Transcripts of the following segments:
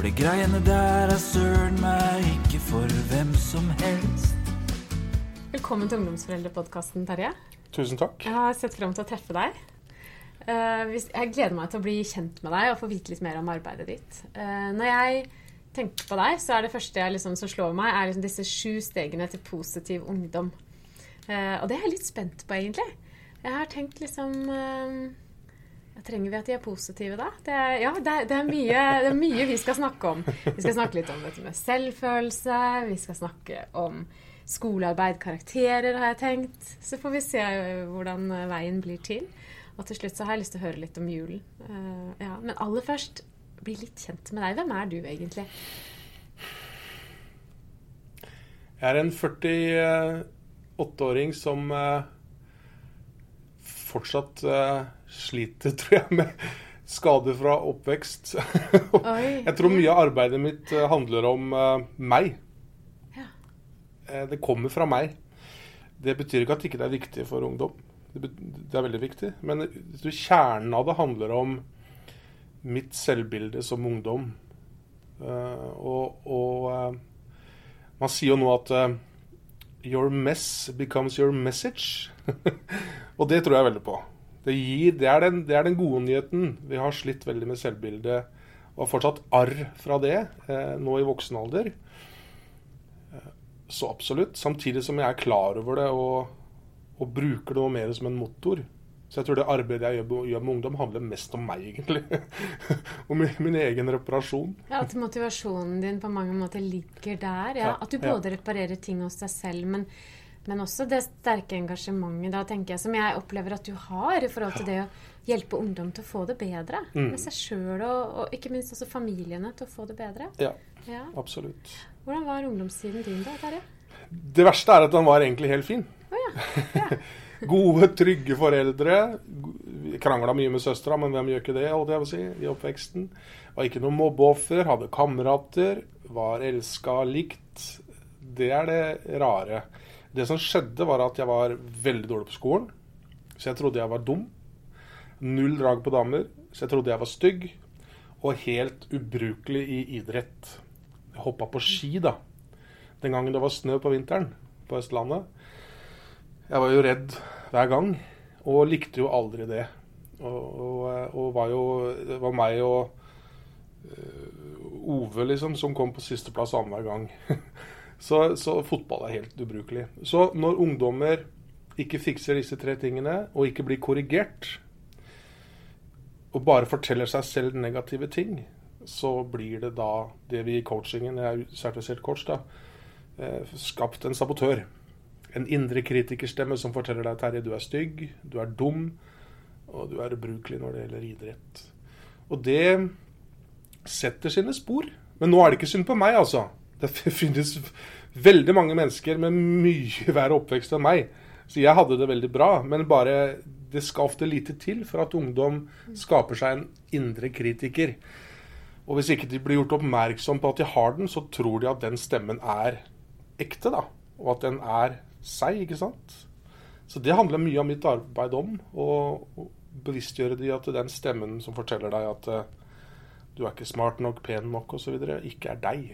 For de greiene der er søren meg ikke for hvem som helst. Velkommen til Ungdomsforeldrepodkasten, Terje. Tusen takk. Jeg har sett frem til å treffe deg. Eh, Jeg gleder meg til å bli kjent med deg og få vite litt mer om arbeidet ditt. Eh, Når jeg tenker på deg, så er det første jeg liksom, som slår meg, er liksom disse sju stegene til positiv ungdom. Eh, Og det er jeg litt spent på, egentlig. Jeg har tenkt liksom Trenger vi at de er positive, da? Det ja, det er, det, er mye, det er mye vi skal snakke om. Vi skal snakke litt om dette med selvfølelse. Vi skal snakke om skolearbeid, karakterer, har jeg tenkt. Så får vi se eh, hvordan eh, veien blir til. Og til slutt så har jeg lyst til å høre litt om julen. Uh, ja. Men aller først, bli litt kjent med deg. Hvem er du egentlig? Jeg er en 48-åring som eh, fortsatt eh, sliter, tror jeg, med skader fra oppvekst. Jeg tror mye av arbeidet mitt eh, handler om eh, meg. Ja. Det kommer fra meg. Det betyr ikke at det ikke er viktig for ungdom. Det, er veldig viktig. Men kjernen av det handler om mitt selvbilde som ungdom. Og og man sier jo nå at Your mess becomes your message. og det tror jeg veldig på. Det, gir, det, er den, det er den gode nyheten. Vi har slitt veldig med selvbildet og har fortsatt arr fra det eh, nå i voksen alder. Eh, Så absolutt. Samtidig som jeg er klar over det og, og bruker det mer som en motor. Så jeg tror det arbeidet jeg gjør, gjør med ungdom, handler mest om meg, egentlig. om min, min egen reparasjon. Ja, At motivasjonen din på mange måter ligger der. Ja. Ja, At du ja. både reparerer ting hos deg selv, men, men også det sterke engasjementet da, tenker jeg, som jeg opplever at du har i forhold til det å hjelpe ungdom til å få det bedre. Mm. Med seg sjøl og, og ikke minst også familiene til å få det bedre. Ja, Ja. absolutt. Hvordan var ungdomstiden din da, Terje? Det verste er at den var egentlig helt fin. Oh, ja. ja. Gode, trygge foreldre. Krangla mye med søstera, men hvem gjør ikke det holdt jeg på si, i oppveksten? Var ikke noe mobbeoffer, hadde kamerater, var elska likt. Det er det rare. Det som skjedde, var at jeg var veldig dårlig på skolen. Så jeg trodde jeg var dum. Null drag på damer, så jeg trodde jeg var stygg. Og helt ubrukelig i idrett. Jeg hoppa på ski, da. Den gangen det var snø på vinteren på Østlandet. Jeg var jo redd hver gang, og likte jo aldri det. Og, og, og var jo Det var meg og uh, Ove, liksom, som kom på sisteplass annenhver gang. så, så fotball er helt ubrukelig. Så når ungdommer ikke fikser disse tre tingene, og ikke blir korrigert, og bare forteller seg selv negative ting, så blir det da det vi i coachingen, jeg er sertifisert coach, da, eh, skapt en sabotør. En indre kritikerstemme som forteller deg Terje, du er stygg, du er dum, og du er ubrukelig når det gjelder idrett. Og det setter sine spor. Men nå er det ikke synd på meg, altså. Det finnes veldig mange mennesker med mye verre oppvekst enn meg. Så jeg hadde det veldig bra. Men bare det skal ofte lite til for at ungdom skaper seg en indre kritiker. Og hvis ikke de blir gjort oppmerksom på at de har den, så tror de at den stemmen er ekte, da. Og at den er seg, ikke sant. Så det handler mye av mitt arbeid om. Å bevisstgjøre de at den stemmen som forteller deg at eh, du er ikke smart nok, pen nok osv., ikke er deg.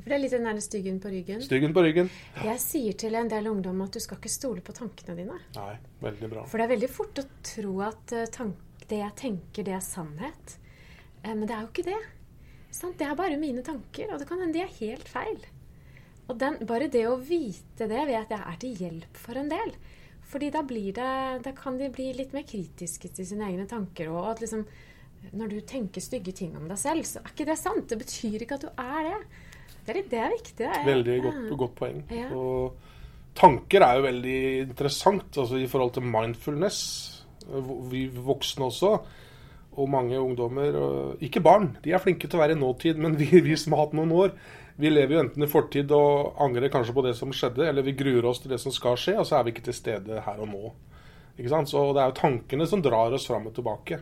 For det er litt den der styggen på ryggen. Styggen på ryggen. Jeg sier til en del ungdom at du skal ikke stole på tankene dine. Nei, veldig bra. For det er veldig fort å tro at eh, tank, det jeg tenker, det er sannhet. Eh, Men det er jo ikke det. Sant? Det er bare mine tanker, og det kan hende de er helt feil. Og den, bare det å vite det vet jeg er til hjelp for en del. Fordi da, blir det, da kan de bli litt mer kritiske til sine egne tanker. Og at liksom, når du tenker stygge ting om deg selv, så er ikke det sant. Det betyr ikke at du er det. Det er, litt, det er viktig. Det er, Veldig godt, godt poeng. Ja. Og tanker er jo veldig interessant altså i forhold til mindfulness. Vi voksne også, og mange ungdommer, ikke barn, de er flinke til å være i nåtid. Men vi, vi som har hatt noen år, vi lever jo enten i fortid og angrer kanskje på det som skjedde, eller vi gruer oss til det som skal skje, og så er vi ikke til stede her og nå. Ikke sant? Så det er jo tankene som drar oss fram og tilbake.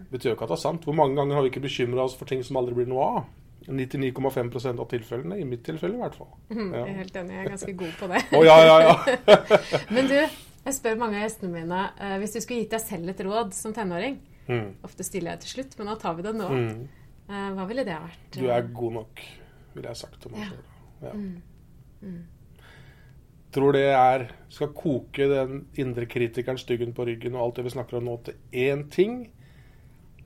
Det betyr jo ikke at det er sant. Hvor mange ganger har vi ikke bekymra oss for ting som aldri blir noe av? 99,5 av tilfellene, i mitt tilfelle i hvert fall. Mm, Ja. Jeg er helt enig. Jeg er ganske god på det. Å ja, ja, ja. Men du, jeg spør mange av gjestene mine eh, hvis du skulle gitt deg selv et råd som tenåring, Mm. Ofte stiller jeg til slutt, men nå tar vi det nå. Mm. Eh, hva ville det vært? Du er god nok, ville jeg sagt til meg selv sjøl. Ja. Mm. Mm. Tror det er Skal koke den indre kritikeren styggen på ryggen og alt det vi snakker om nå, til én ting.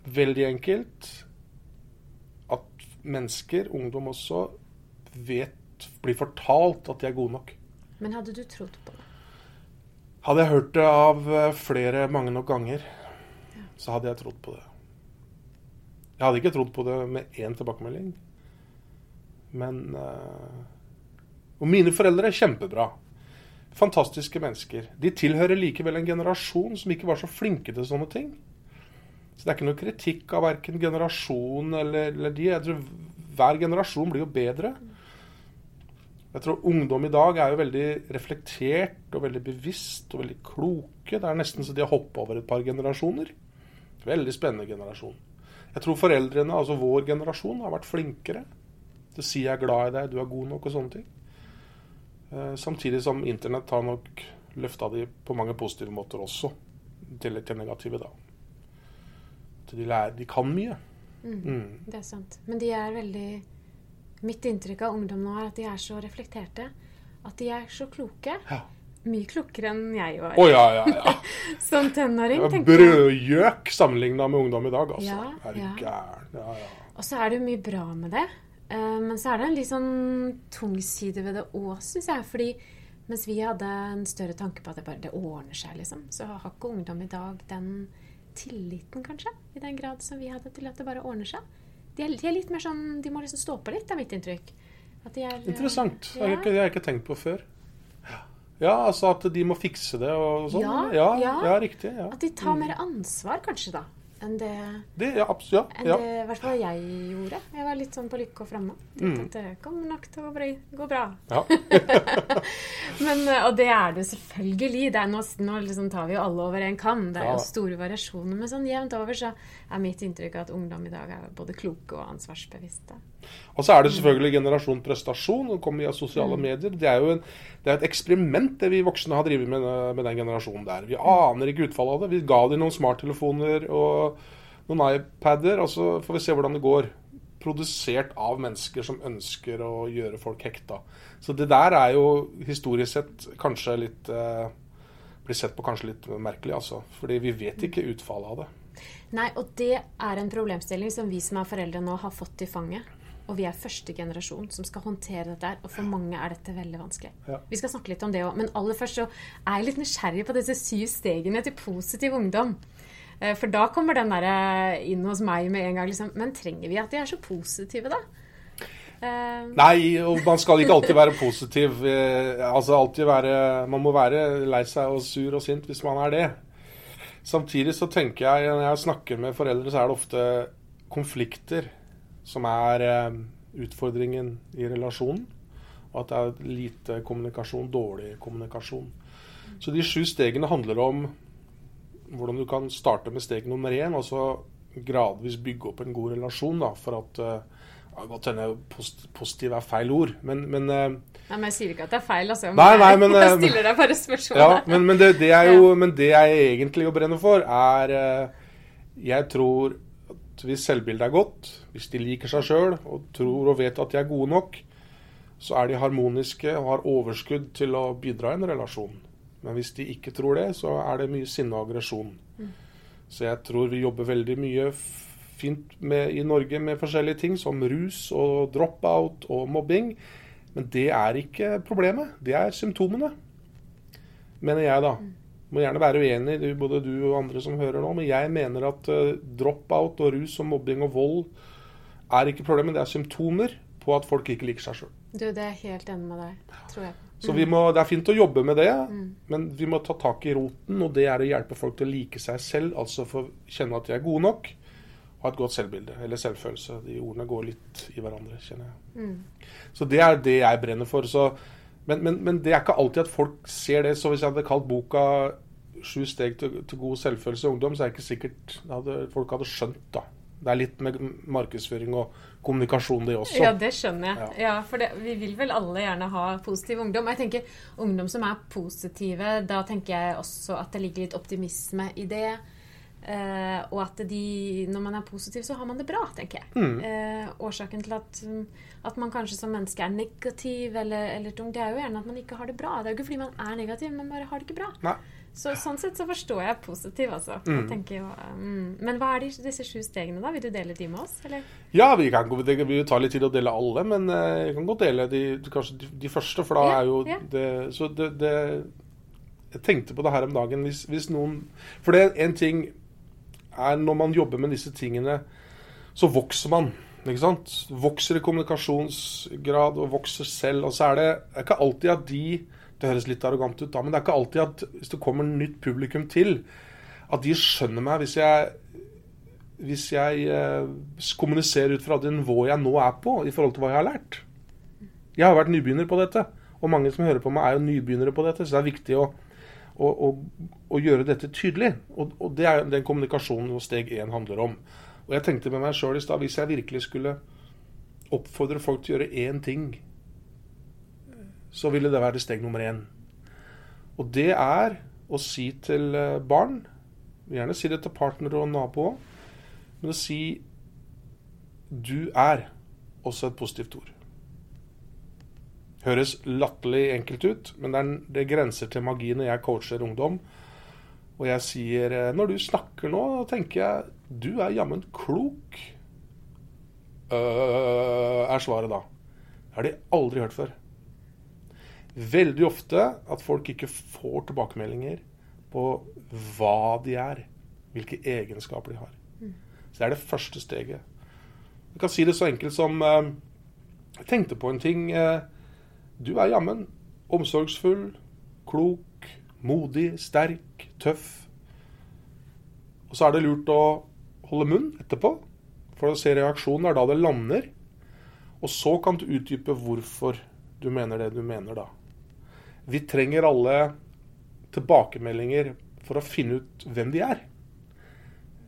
Veldig enkelt. At mennesker, ungdom også, vet Blir fortalt at de er gode nok. Men hadde du trodd på det? Hadde jeg hørt det av eh, flere mange nok ganger, så hadde jeg trodd på det. Jeg hadde ikke trodd på det med én tilbakemelding. Men eh, Og mine foreldre er kjempebra. Fantastiske mennesker. De tilhører likevel en generasjon som ikke var så flinke til sånne ting. Så det er ikke noe kritikk av verken generasjon eller, eller de. Jeg tror Hver generasjon blir jo bedre. Jeg tror ungdom i dag er jo veldig reflektert og veldig bevisst og veldig kloke. Det er nesten så de har hoppa over et par generasjoner. Veldig spennende generasjon. Jeg tror foreldrene, altså vår generasjon, har vært flinkere til å si 'jeg er glad i deg', 'du er god nok' og sånne ting. Eh, samtidig som internett har nok løfta de på mange positive måter også. til det negative, da. At de, lærer, de kan mye. Mm. Mm. Det er sant. Men de er veldig Mitt inntrykk av ungdom nå er at de er så reflekterte. At de er så kloke. Ja. Mye klokere enn jeg var oh, ja, ja, ja. som tenåring. Brødgjøk sammenligna med ungdom i dag, altså. Ja, er du ja. gæren? Ja, ja. Og så er det jo mye bra med det. Eh, Men så er det en litt sånn tung side ved det òg, syns jeg. Fordi mens vi hadde en større tanke på at det bare det ordner seg, liksom, så har ikke ungdom i dag den tilliten, kanskje, i den grad som vi hadde til at det bare ordner seg. De er, de er litt mer sånn De må liksom stå på litt, er mitt inntrykk. At de er, eh, Interessant. Ja. jeg det har jeg ikke tenkt på før. Ja, altså at de må fikse det og sånn. Ja, ja, ja. ja, riktig. Ja. At de tar mer ansvar, kanskje, da, enn det Det, ja, absolutt. enn Ja, det i hvert fall jeg gjorde. Jeg var litt sånn på lykke og fremme. Tenkte Mm. at det kommer nok til å gå bra. ja. Men, eh, og det er det selvfølgelig. Det er nå, nå liksom tar vi jo alle over en kam. Det er Ja. jo store variasjoner. Men sånn jevnt over så er mitt inntrykk at ungdom i dag er både kloke og ansvarsbevisste. Og så er det selvfølgelig generasjon prestasjon. Det kommer via sosiale Mm. medier. Det er jo en, det er et eksperiment det vi voksne har drevet med, med den generasjonen der. Vi aner ikke utfallet av det. Vi ga dem noen smarttelefoner og noen iPader, og så får vi se hvordan det går. Produsert av mennesker som ønsker å gjøre folk hekta. Så det der er jo historisk sett kanskje litt eh, Blir sett på kanskje litt merkelig, altså. Fordi vi vet ikke utfallet av det. Nei, og det er en problemstilling som vi som er foreldre nå har fått i fanget. Og vi er første generasjon som skal håndtere dette her. Og for mange er dette veldig vanskelig. Ja. Vi skal snakke litt om det òg. Men aller først så er jeg litt nysgjerrig på disse syv stegene til positiv ungdom. Eh, For da kommer den der inn hos meg med en gang. Liksom. Men trenger vi at de er så positive, da? Eh, Nei, og man skal ikke alltid være positiv. Eh, altså alltid være Man må være lei seg og sur og sint hvis man er det. Samtidig så tenker jeg, når jeg snakker med foreldre, så er det ofte konflikter som er eh, utfordringen i relasjonen. Og at det er lite kommunikasjon, dårlig kommunikasjon. Så de sju stegene handler om hvordan du kan starte med steg nummer én, og så gradvis bygge opp en god relasjon. da, for at eh, ja, Godt hende positiv er feil ord, men, men eh, Nei, men Jeg sier ikke at det er feil, altså. Nei, nei, men, jeg eh, stiller deg bare spørsmål. Ja, men, men, det, det er jo, men det jeg egentlig brenner for, er eh, Jeg tror at hvis selvbildet er godt, hvis de liker seg sjøl og tror og vet at de er gode nok, så er de harmoniske og har overskudd til å bidra i en relasjon. Men hvis de ikke tror det, så er det mye sinne og aggresjon. Så jeg tror vi jobber veldig mye fint med, i Norge med forskjellige ting, som rus og drop-out og mobbing. Men det er ikke problemet. Det er symptomene. Mener jeg, da. Må gjerne være uenig, både du og andre som hører nå, men jeg mener at uh, drop-out og rus og mobbing og vold er ikke problemet. Det er symptomer på at folk ikke liker seg sjøl. Du, det er helt enig med deg, tror jeg. Så vi må, Det er fint å jobbe med det, Mm. men vi må ta tak i roten. Og det er å hjelpe folk til å like seg selv, altså få kjenne at de er gode nok. Ha et godt selvbilde, eller selvfølelse. De ordene går litt i hverandre, kjenner jeg. Mm. Så det er det jeg brenner for. Så, men, men, men det er ikke alltid at folk ser det. Så hvis jeg hadde kalt boka 'Sju steg til, til god selvfølelse i ungdom', så er det ikke sikkert hadde, folk hadde skjønt, da. Det er litt med markedsføring og kommunikasjon, det også. Ja, det skjønner jeg. Ja. Ja, For det, vi vil vel alle gjerne ha positiv ungdom. Jeg tenker Ungdom som er positive, da tenker jeg også at det ligger litt optimisme i det. Eh, og at de, når man er positiv, så har man det bra, tenker jeg. Mm. Eh, årsaken til at, at man kanskje som menneske er negativ eller, eller tung, det er jo gjerne at man ikke har det bra. Det er jo ikke fordi man er negativ, men bare har det ikke bra. Nei. Så sånn sett så forstår jeg positiv, altså. Mm. Jeg jo, mm. Men hva er de, disse sju stegene, da? Vil du dele de med oss, eller? Ja, vi kan gå- det vil ta litt tid å dele alle, men jeg kan godt dele de, kanskje de, de første, for da Ja, er jo ja. det Så det, det Jeg tenkte på det her om dagen. Hvis, hvis noen For det er en ting er når man jobber med disse tingene, så vokser man. Ikke sant? Vokser i kommunikasjonsgrad og vokser selv. Og så er det, ikke alltid at de Det høres litt arrogant ut, da, men det er ikke alltid at hvis det kommer nytt publikum til, at de skjønner meg hvis jeg hvis jeg eh, kommuniserer ut fra det nivået jeg nå er på, i forhold til hva jeg har lært. Jeg har vært nybegynner på dette, og mange som hører på meg, er jo nybegynnere på dette. Så det er viktig å, å, å, å gjøre dette tydelig. Og, og det er den kommunikasjonen steg én handler om. Og jeg tenkte med meg sjøl i stad, hvis jeg virkelig skulle oppfordre folk til å gjøre én ting, så ville det være steg nummer én. Og det er å si til eh, barn, gjerne si det til partnere og naboer, men å si du er også et positivt ord. Høres latterlig enkelt ut, men det, er, det grenser til magi når jeg coacher ungdom. Og jeg sier eh, når du snakker nå, tenker jeg du er jammen klok. Øh, er svaret da. Det har de aldri hørt før. Veldig ofte at folk ikke får tilbakemeldinger på hva de er. Hvilke egenskaper de har. Så det er det første steget. Du kan si det så enkelt som eh, Jeg tenkte på en ting. Eh, du er jammen omsorgsfull, klok, modig, sterk, tøff. Og så er det lurt å holde munn etterpå for å se reaksjonen. Er da det lander. Og så kan du utdype hvorfor du mener det du mener da. Vi trenger alle tilbakemeldinger for å finne ut hvem vi er.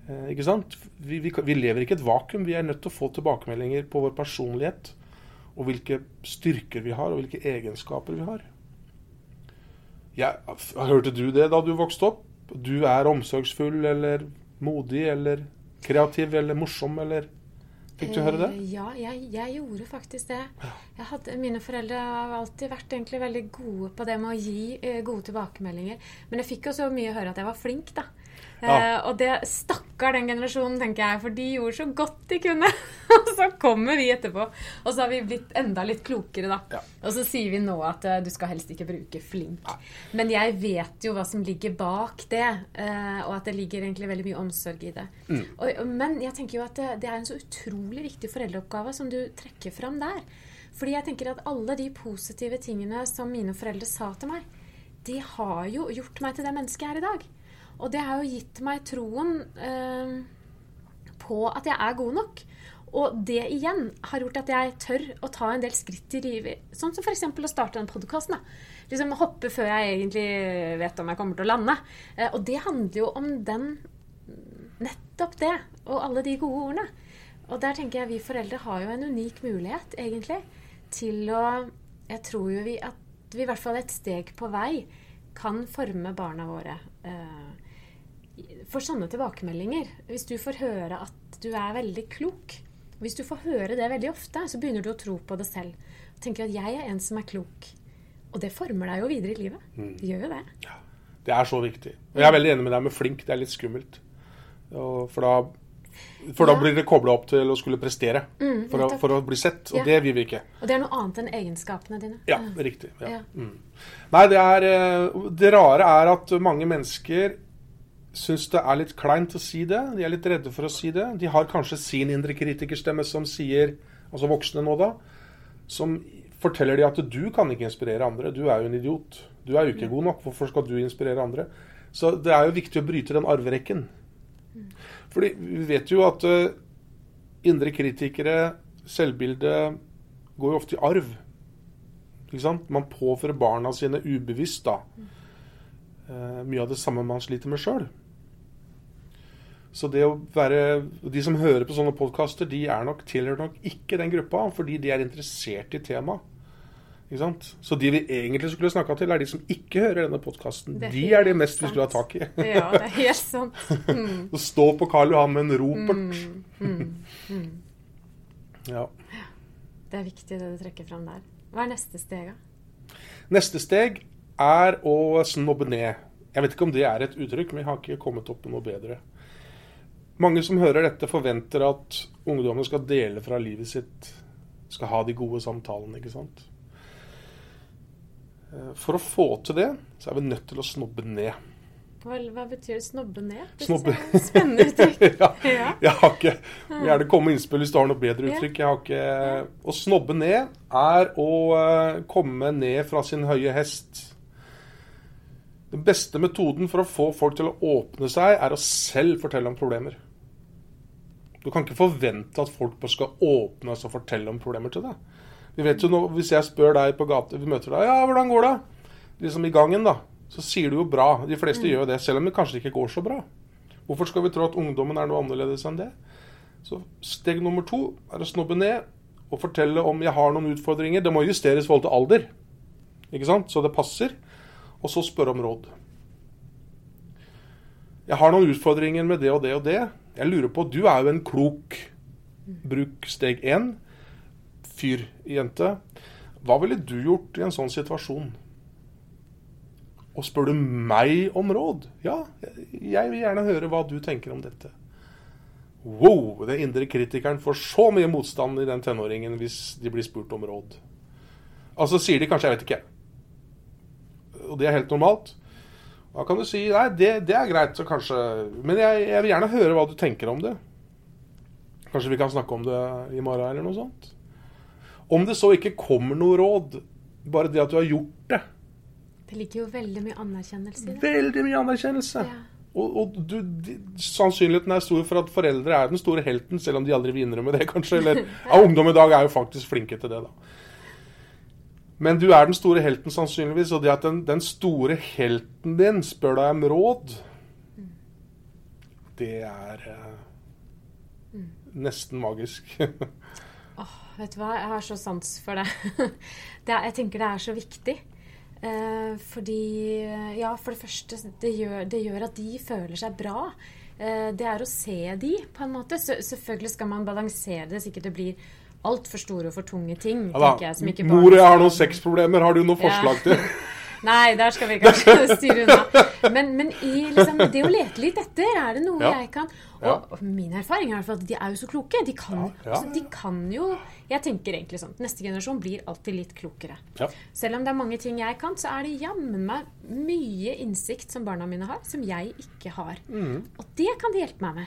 Eh, ikke sant? Vi, vi, vi lever ikke i et vakuum. Vi er nødt til å få tilbakemeldinger på vår personlighet. Og hvilke styrker vi har, og hvilke egenskaper vi har. Ja, hørte du det da du vokste opp? Du er omsorgsfull eller modig eller kreativ eller morsom eller Fikk du høre det? Eh, Ja, jeg, jeg gjorde faktisk det. Jeg hadde, mine foreldre har alltid vært veldig gode på det med å gi eh, gode tilbakemeldinger. Men jeg fikk jo så mye høre at jeg var flink, da. Ja. Eh, og det stakkar den generasjonen, tenker jeg, for de gjorde så godt de kunne. og så kommer vi etterpå, og så har vi blitt enda litt klokere, da. Ja. Og så sier vi nå at uh, du skal helst ikke bruke flink. Men jeg vet jo hva som ligger bak det, uh, og at det ligger egentlig veldig mye omsorg i det. Og, men jeg tenker jo at det, det er en så utrolig viktig foreldreoppgave som du trekker fram der. Fordi jeg tenker at alle de positive tingene som mine foreldre sa til meg, de har jo gjort meg til det mennesket jeg er i dag. Og det har jo gitt meg troen eh, på at jeg er god nok. Og det igjen har gjort at jeg tør å ta en del skritt i livet. Sånn som f.eks. å starte den podkasten. Liksom hoppe før jeg egentlig vet om jeg kommer til å lande. Eh, og det handler jo om den Nettopp det. Og alle de gode ordene. Og der tenker jeg vi foreldre har jo en unik mulighet, egentlig, til å Jeg tror jo vi at vi i hvert fall et steg på vei kan forme barna våre. Eh, for sånne tilbakemeldinger. Hvis du får høre at du er veldig klok, hvis du får høre det veldig ofte, så begynner du å tro på det selv. Og tenker at 'jeg er en som er klok'. Og det former deg jo videre i livet. Det gjør jo det. Det er så viktig. Og jeg er veldig enig med deg med flink. Det er litt skummelt. For da, for da Ja. blir det kobla opp til å skulle prestere Mm, for, å, for å bli sett. Og Ja. det vil vi ikke. Og det er noe annet enn egenskapene dine. Ja, riktig. Ja. Ja. Mm. Nei, det er eh, Det rare er at mange mennesker syns det er litt kleint å si det. De er litt redde for å si det. De har kanskje sin indre kritikerstemme som sier, altså voksne nå da, som forteller de at du kan ikke inspirere andre. Du er jo en idiot. Du er jo ikke god nok. Hvorfor skal du inspirere andre? Så det er jo viktig å bryte den arverekken. Fordi vi vet jo at eh, indre kritikere, selvbilde, går jo ofte i arv. Ikke sant? Man påfører barna sine ubevisst da. Eh, mye av det samme man sliter med sjøl. Så det å være De som hører på sånne podkaster, de er nok, tilhører nok ikke den gruppa, fordi de er interessert i temaet. Ikke sant? Så de vi egentlig skulle snakka til, er de som ikke hører denne podkasten. De er de mest mest vi skulle ha tak i. Ja, det er helt sant. Mm, stå på Karl Johan med en ropert. mm, mm, mm. Ja. Det er viktig det du trekker fram der. Hva er neste steg, da? Neste steg er å snobbe ned. Jeg vet ikke om det er et uttrykk, men jeg har ikke kommet opp med noe bedre. Mange som hører dette, forventer at ungdommen skal dele fra livet sitt. Skal ha de gode samtalene, ikke sant. Eh, For å få til det, så er vi nødt til å snobbe ned. Hva, hva betyr snobbe ned? Det Snobbe. Spennende uttrykk. ja, Ja. jeg har ikke Gjerne komme med innspill hvis du har noe bedre uttrykk. Jeg har ikke Å snobbe ned er å eh, komme ned fra sin høye hest. Den beste metoden for å få folk til å åpne seg, er å selv fortelle om problemer. Du kan ikke forvente at folk bare skal åpne og fortelle om problemer til deg. Vi vet jo nå, Hvis jeg spør deg på gata, vi møter deg, ja, hvordan går det? Liksom i gangen, da. Så sier du jo bra. De fleste gjør det, selv om det kanskje ikke går så bra. Hvorfor skal vi tro at ungdommen er noe annerledes enn det? Så steg nummer to er å snobbe ned og fortelle om jeg har noen utfordringer. Det må justeres i forhold til alder, ikke sant? så det passer. Og så spørre om råd. Jeg har noen utfordringer med det og det og det. Jeg lurer på, Du er jo en klok bruk steg én. Fyr, jente. Hva ville du gjort i en sånn situasjon? Og spør du meg om råd? Ja, jeg vil gjerne høre hva du tenker om dette. Wow! Den indre kritikeren får så mye motstand i den tenåringen hvis de blir spurt om råd. Altså sier de kanskje 'jeg vet ikke'. Og det er helt normalt. Da kan du si 'nei, det, det er greit', så kanskje Men jeg, jeg vil gjerne høre hva du tenker om det. Kanskje vi kan snakke om det i morgen, eller noe sånt. Om det så ikke kommer noe råd, bare det at du har gjort det, Det ligger jo veldig mye anerkjennelse i det. veldig mye anerkjennelse. Ja. Og, og du, de, sannsynligheten er stor for at foreldre er den store helten, selv om de aldri vil innrømme det, kanskje. Eller ja, ungdom i dag er jo faktisk flinke til det, da. Men du er den store helten sannsynligvis, og det at den, den store helten din spør deg om råd, det er eh, nesten magisk. Vet du hva, jeg har så sans for det. det jeg tenker det er så viktig. Eh, fordi Ja, for det første, det gjør, det gjør at de føler seg bra. Eh, det er å se de, på en måte. Så, selvfølgelig skal man balansere det, sikkert det blir altfor store og for tunge ting. Ja, jeg, som ikke Mor, jeg har noen sexproblemer. Har du noen Ja. forslag til? Nei, der skal vi kanskje styre unna. Men, men i liksom, det å lete litt etter, er det noe Ja. jeg kan Og og min erfaring er at de er jo så kloke. De kan, Ja, ja, altså, de kan jo Jeg tenker egentlig sånn Neste generasjon blir alltid litt klokere. Ja. Selv om det er mange ting jeg kan, så er det jammen meg mye innsikt som barna mine har, som jeg ikke har. Mm. Og det kan de hjelpe meg med.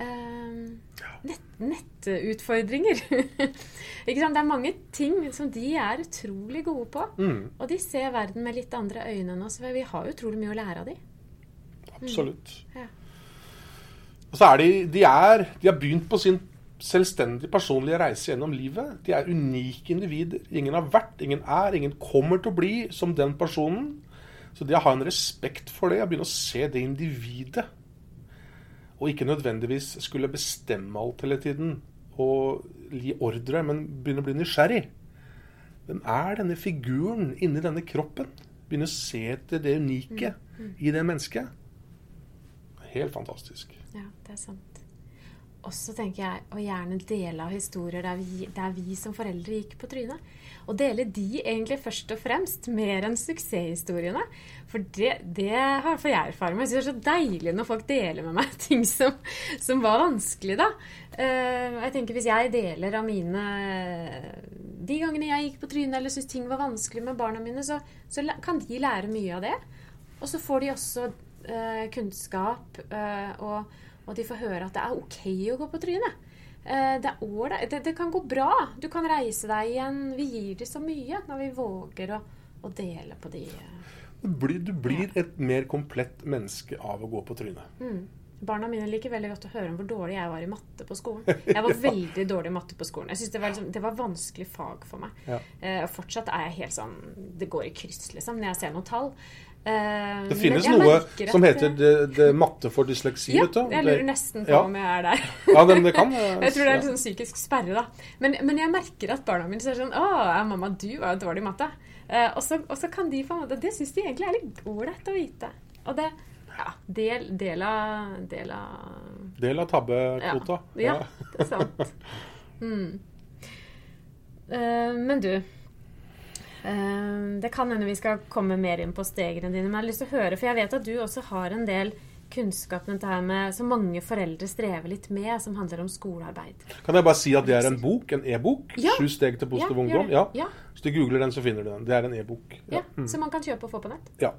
Ehm, nett, nettutfordringer. Det er mange ting som de er utrolig gode på. Mm, Og de ser verden med litt andre øyne enn oss. For vi har utrolig mye å lære av de. absolutt. Ja. Og så er de, de, er, de har begynt på sin selvstendige personlige reise gjennom livet. De er unike individer. Ingen har vært, ingen er, ingen kommer til å bli som den personen. Så det å ha en respekt for det, å begynne å se det individet, og ikke nødvendigvis skulle bestemme alt hele tiden og gi ordre, men begynne å bli nysgjerrig. Hvem er denne figuren inni denne kroppen? Begynne å se etter det unike i det mennesket. Helt fantastisk. Ja, det er sant. Og så tenker jeg å gjerne dele av historier der vi, der vi som foreldre gikk på trynet. Og dele de egentlig først og fremst, mer enn suksesshistoriene. For det, det har for jeg erfaring. Jeg synes det er så deilig når folk deler med meg ting som, som var vanskelig, da. Eh, jeg tenker Hvis jeg deler av mine De gangene jeg gikk på trynet eller syntes ting var vanskelig med barna mine, så, så kan de lære mye av det. Og så får de også eh, kunnskap, eh, og, og de får høre at det er ok å gå på trynet. Eh, det, er ålreit. det, det kan gå bra. Du kan reise deg igjen. Vi gir dem så mye når vi våger å, å dele på de. eh. Du blir, du blir et mer komplett menneske av å gå på trynet. Mm. Barna mine liker veldig godt å høre om hvor dårlig jeg var i matte på skolen. Jeg var veldig dårlig i matte på skolen. Jeg synes det var, liksom, det var vanskelig fag for meg. Ja. Eh, og fortsatt er jeg helt sånn Det går i kryss, liksom, når jeg ser noen tall. Eh, Det finnes noe som heter det, det matte for dysleksi. Ja, vet du. jeg lurer nesten på Ja. om jeg er der. Ja, det, det kan Jeg tror det er sånn psykisk sperre, da. Men, men jeg merker at barna mine sier sånn Å, mamma, du var jo dårlig i matte. Eh, og, så, kan de på en måte Det syns de egentlig er litt ålreit å vite. Og det Ja, del, del av Del av Del av tabbekvota. Ja, det er sant. Mm. Eh, men du Det kan hende vi skal komme mer inn på stegene dine, men jeg har lyst til å høre, for jeg vet at du også har en del kunnskap dette her med, som mange foreldre strever litt med, som handler om skolearbeid. Kan jeg bare si at det er en bok, en e-bok. Ja. Sju steg til positiv Ja, ungdom. Ja. Ja. Hvis du googler den, så finner du den. Det er en e-bok. Ja, Mm. Som man kan kjøpe og få på nett. Ja.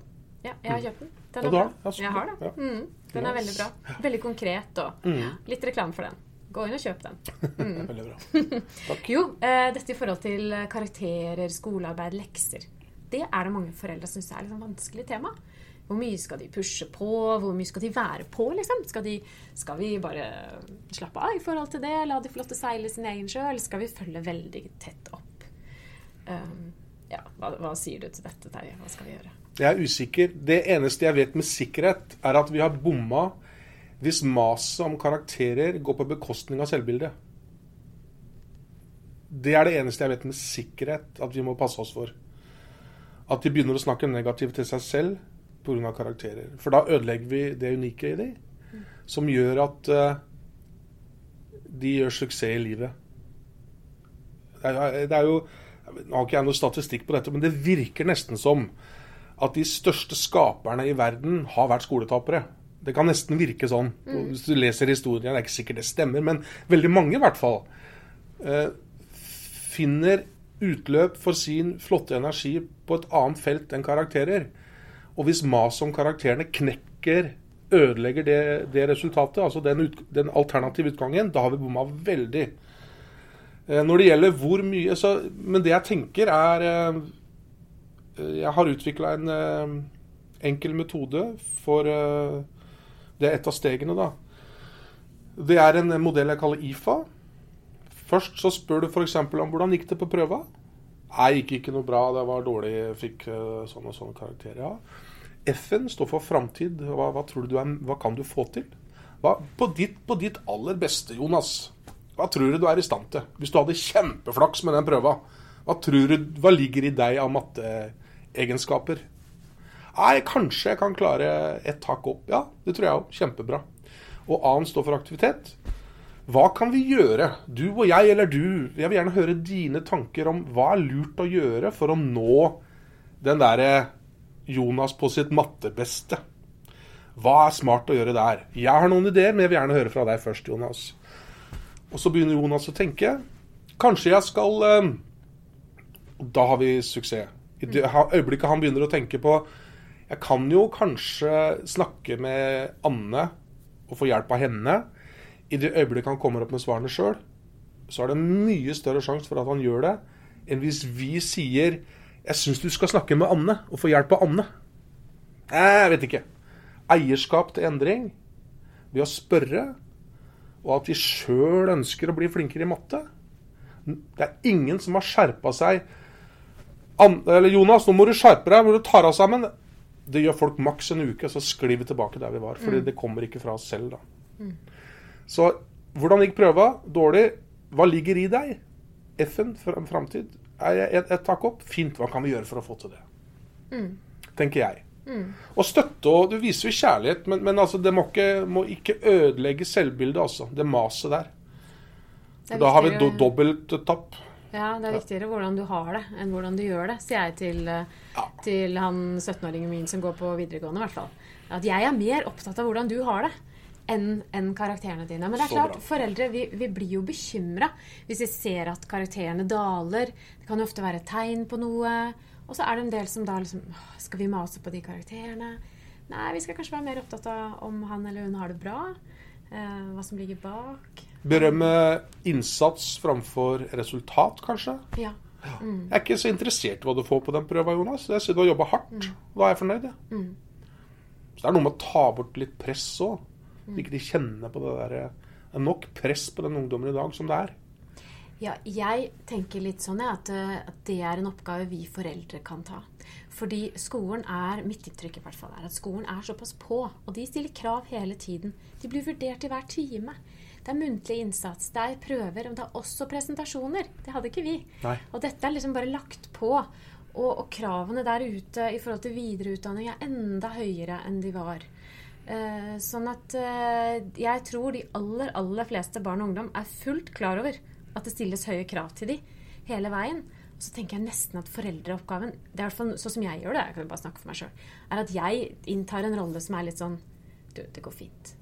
Ja, jeg har kjøpt den. Den Ja, er du har bra. Jeg har den. Ja. Mm, den er veldig bra. Veldig konkret og Mm. litt reklame for den. Gå inn og kjøp den. Mm. Veldig bra. Takk. Jo, eh, dette i forhold til eh, karakterer, skolearbeid, lekser. Det er det mange foreldre som syns er et sånn vanskelig tema. Hvor mye skal de pushe på? Hvor mye skal de være på? liksom? Skal, de, skal vi bare slappe av i forhold til det? La de få lov til å seile sin egen sjø? Eller skal vi følge veldig tett opp? Um, ja, hva, hva sier du til dette, Terje? Hva skal vi gjøre? Jeg er usikker. Det eneste jeg vet med sikkerhet, er at vi har bomma hvis maset om karakterer går på bekostning av selvbildet. Det er det eneste jeg vet med sikkerhet at vi må passe oss for. At de begynner å snakke negativt til seg selv pga. karakterer. For da ødelegger vi det unike i dem, som gjør at eh, de gjør suksess i livet. Det er, det er jo Nå har ikke jeg noe statistikk på dette, men det virker nesten som at de største skaperne i verden har vært skoletapere. Det kan nesten virke sånn. mm. Hvis du leser historien, det er ikke sikkert det stemmer, men veldig mange i hvert fall eh, finner utløp for sin flotte energi på et annet felt enn karakterer. Og hvis maset om karakterene knekker, ødelegger det, det resultatet, altså den, ut, den alternative utgangen, da har vi bomma veldig. Eh, Når det gjelder hvor mye så, Men det jeg tenker, er eh, Jeg har utvikla en enkel metode for Det er et av stegene, da. Det er en modell jeg kaller IFA. Først så spør du f.eks. om hvordan gikk det på prøva. Nei, gikk ikke noe bra, det var dårlig, fikk eh, sånn og sånne karakterer. Ja. F-en står for framtid. Hva, hva, tror du du er, hva kan du få til? Hva, på, ditt, på ditt aller beste, Jonas, hva tror du du er i stand til? Hvis du hadde kjempeflaks med den prøva, hva, tror du, hva ligger i deg av matteegenskaper? Nei, kanskje jeg kan klare et tak opp. Ja, det tror jeg òg. Kjempebra. Og A-en står for aktivitet. Hva kan vi gjøre, du og jeg eller du? Jeg vil gjerne høre dine tanker om hva er lurt å gjøre for å nå den derre Jonas på sitt mattebeste. Hva er smart å gjøre der? Jeg har noen ideer, men jeg vil gjerne høre fra deg først, Jonas. Og så begynner Jonas å tenke. Kanskje jeg skal eh, Da har vi suksess. I øyeblikket han begynner å tenke på Jeg kan jo kanskje snakke med Anne og få hjelp av henne. I det øyeblikket han kommer opp med svarene sjøl, så er det mye større sjanse for at han gjør det, enn hvis vi sier 'Jeg syns du skal snakke med Anne og få hjelp av Anne'. Jeg vet ikke. Eierskap til endring ved å spørre, og at vi sjøl ønsker å bli flinkere i matte. Det er ingen som har skjerpa seg. Jonas, nå må du skjerpe deg, må du ta deg sammen. Det gjør folk maks en uke, så sklir vi tilbake der vi var. Fordi det kommer ikke fra oss selv, da. Så hvordan gikk prøva? Dårlig. Hva ligger i deg? F-en, fram- framtid. Et, tak opp? Fint. Hva kan vi gjøre for å få til det? Tenker jeg. Og støtte og Du viser jo kjærlighet, men, men altså, det må ikke, må ikke ødelegge selvbildet, altså. Det maset der. Er Da har vi do dobbelt tapp. Ja, det er viktigere hvordan du har det, enn hvordan du gjør det, sier jeg til, ja. til han 17-åringen min som går på videregående, i hvert fall. At jeg er mer opptatt av hvordan du har det, enn enn karakterene dine. Men det er klart, foreldre vi, vi blir jo bekymra hvis vi ser at karakterene daler. Det kan jo ofte være et tegn på noe. Og så er det en del som da liksom Skal vi mase på de karakterene? Nei, vi skal kanskje være mer opptatt av om han eller hun har det bra. Eh, hva som ligger bak. Berømme innsats framfor resultat, kanskje. Ja. Jeg er ikke så interessert i hva du får på den prøva, Jonas. Jeg ser du har jobba hardt. Da er jeg fornøyd, jeg. Mm. Så det er noe med å ta bort litt press òg. Så ikke de kjenner på det derre Det er nok press på den ungdommen i dag som det er. Ja, jeg tenker litt sånn ja, at, eh, at det er en oppgave vi foreldre kan ta. Fordi skolen er mitt inntrykk i hvert fall er at skolen er såpass på, og de stiller krav hele tiden. De blir vurdert i hver time. Det er muntlig innsats, det er prøver, og det er også presentasjoner. Det hadde ikke vi. Nei. Og dette er liksom bare lagt på. Og, og kravene der ute i forhold til videreutdanning er enda høyere enn de var. Uh, sånn at uh, jeg tror de aller, aller fleste barn og ungdom er fullt klar over at det stilles høye krav til de hele veien. Og så tenker jeg nesten at foreldreoppgaven det er hvert fall sånn som jeg gjør det, jeg kan bare snakke for meg selv, er at jeg inntar en rolle som er litt sånn Du, det går fint.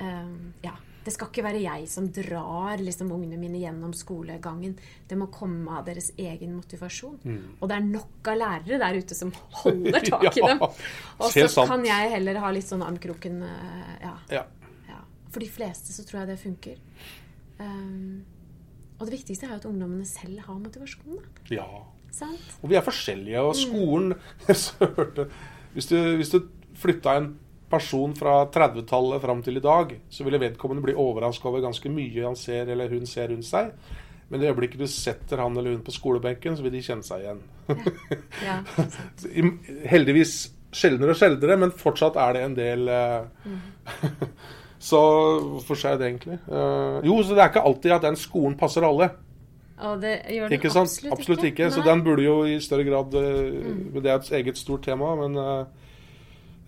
Um, ja. Det skal ikke være jeg som drar liksom, ungene mine gjennom skolegangen. Det må komme av deres egen motivasjon. Og det er nok av lærere der ute som holder tak i Ja, dem. Og så sant. kan jeg heller ha litt sånn armkroken eh, ja, Ja. ja. For de fleste så tror jeg det funker. Um, og det viktigste er jo at ungdommene selv har motivasjon. Da. ja. Sant? Og vi er forskjellige, og skolen hørte, Hvis du, hvis du flytta en person fra 30-tallet fram til i dag, så ville vedkommende bli overraska over ganske mye han ser eller hun ser rundt seg. Men i øyeblikket du setter han eller hun på skolebenken, så vil de kjenne seg igjen. Ja. Heldigvis sjeldnere og sjeldnere, men fortsatt er det en del eh, Så hvorfor sa jeg det egentlig? Eh, jo, så det er ikke alltid at den skolen passer alle. Og det gjør den Ikke absolutt, Absolutt ikke. Så Mm. den burde jo i større grad eh, Men det er et eget stort tema. Men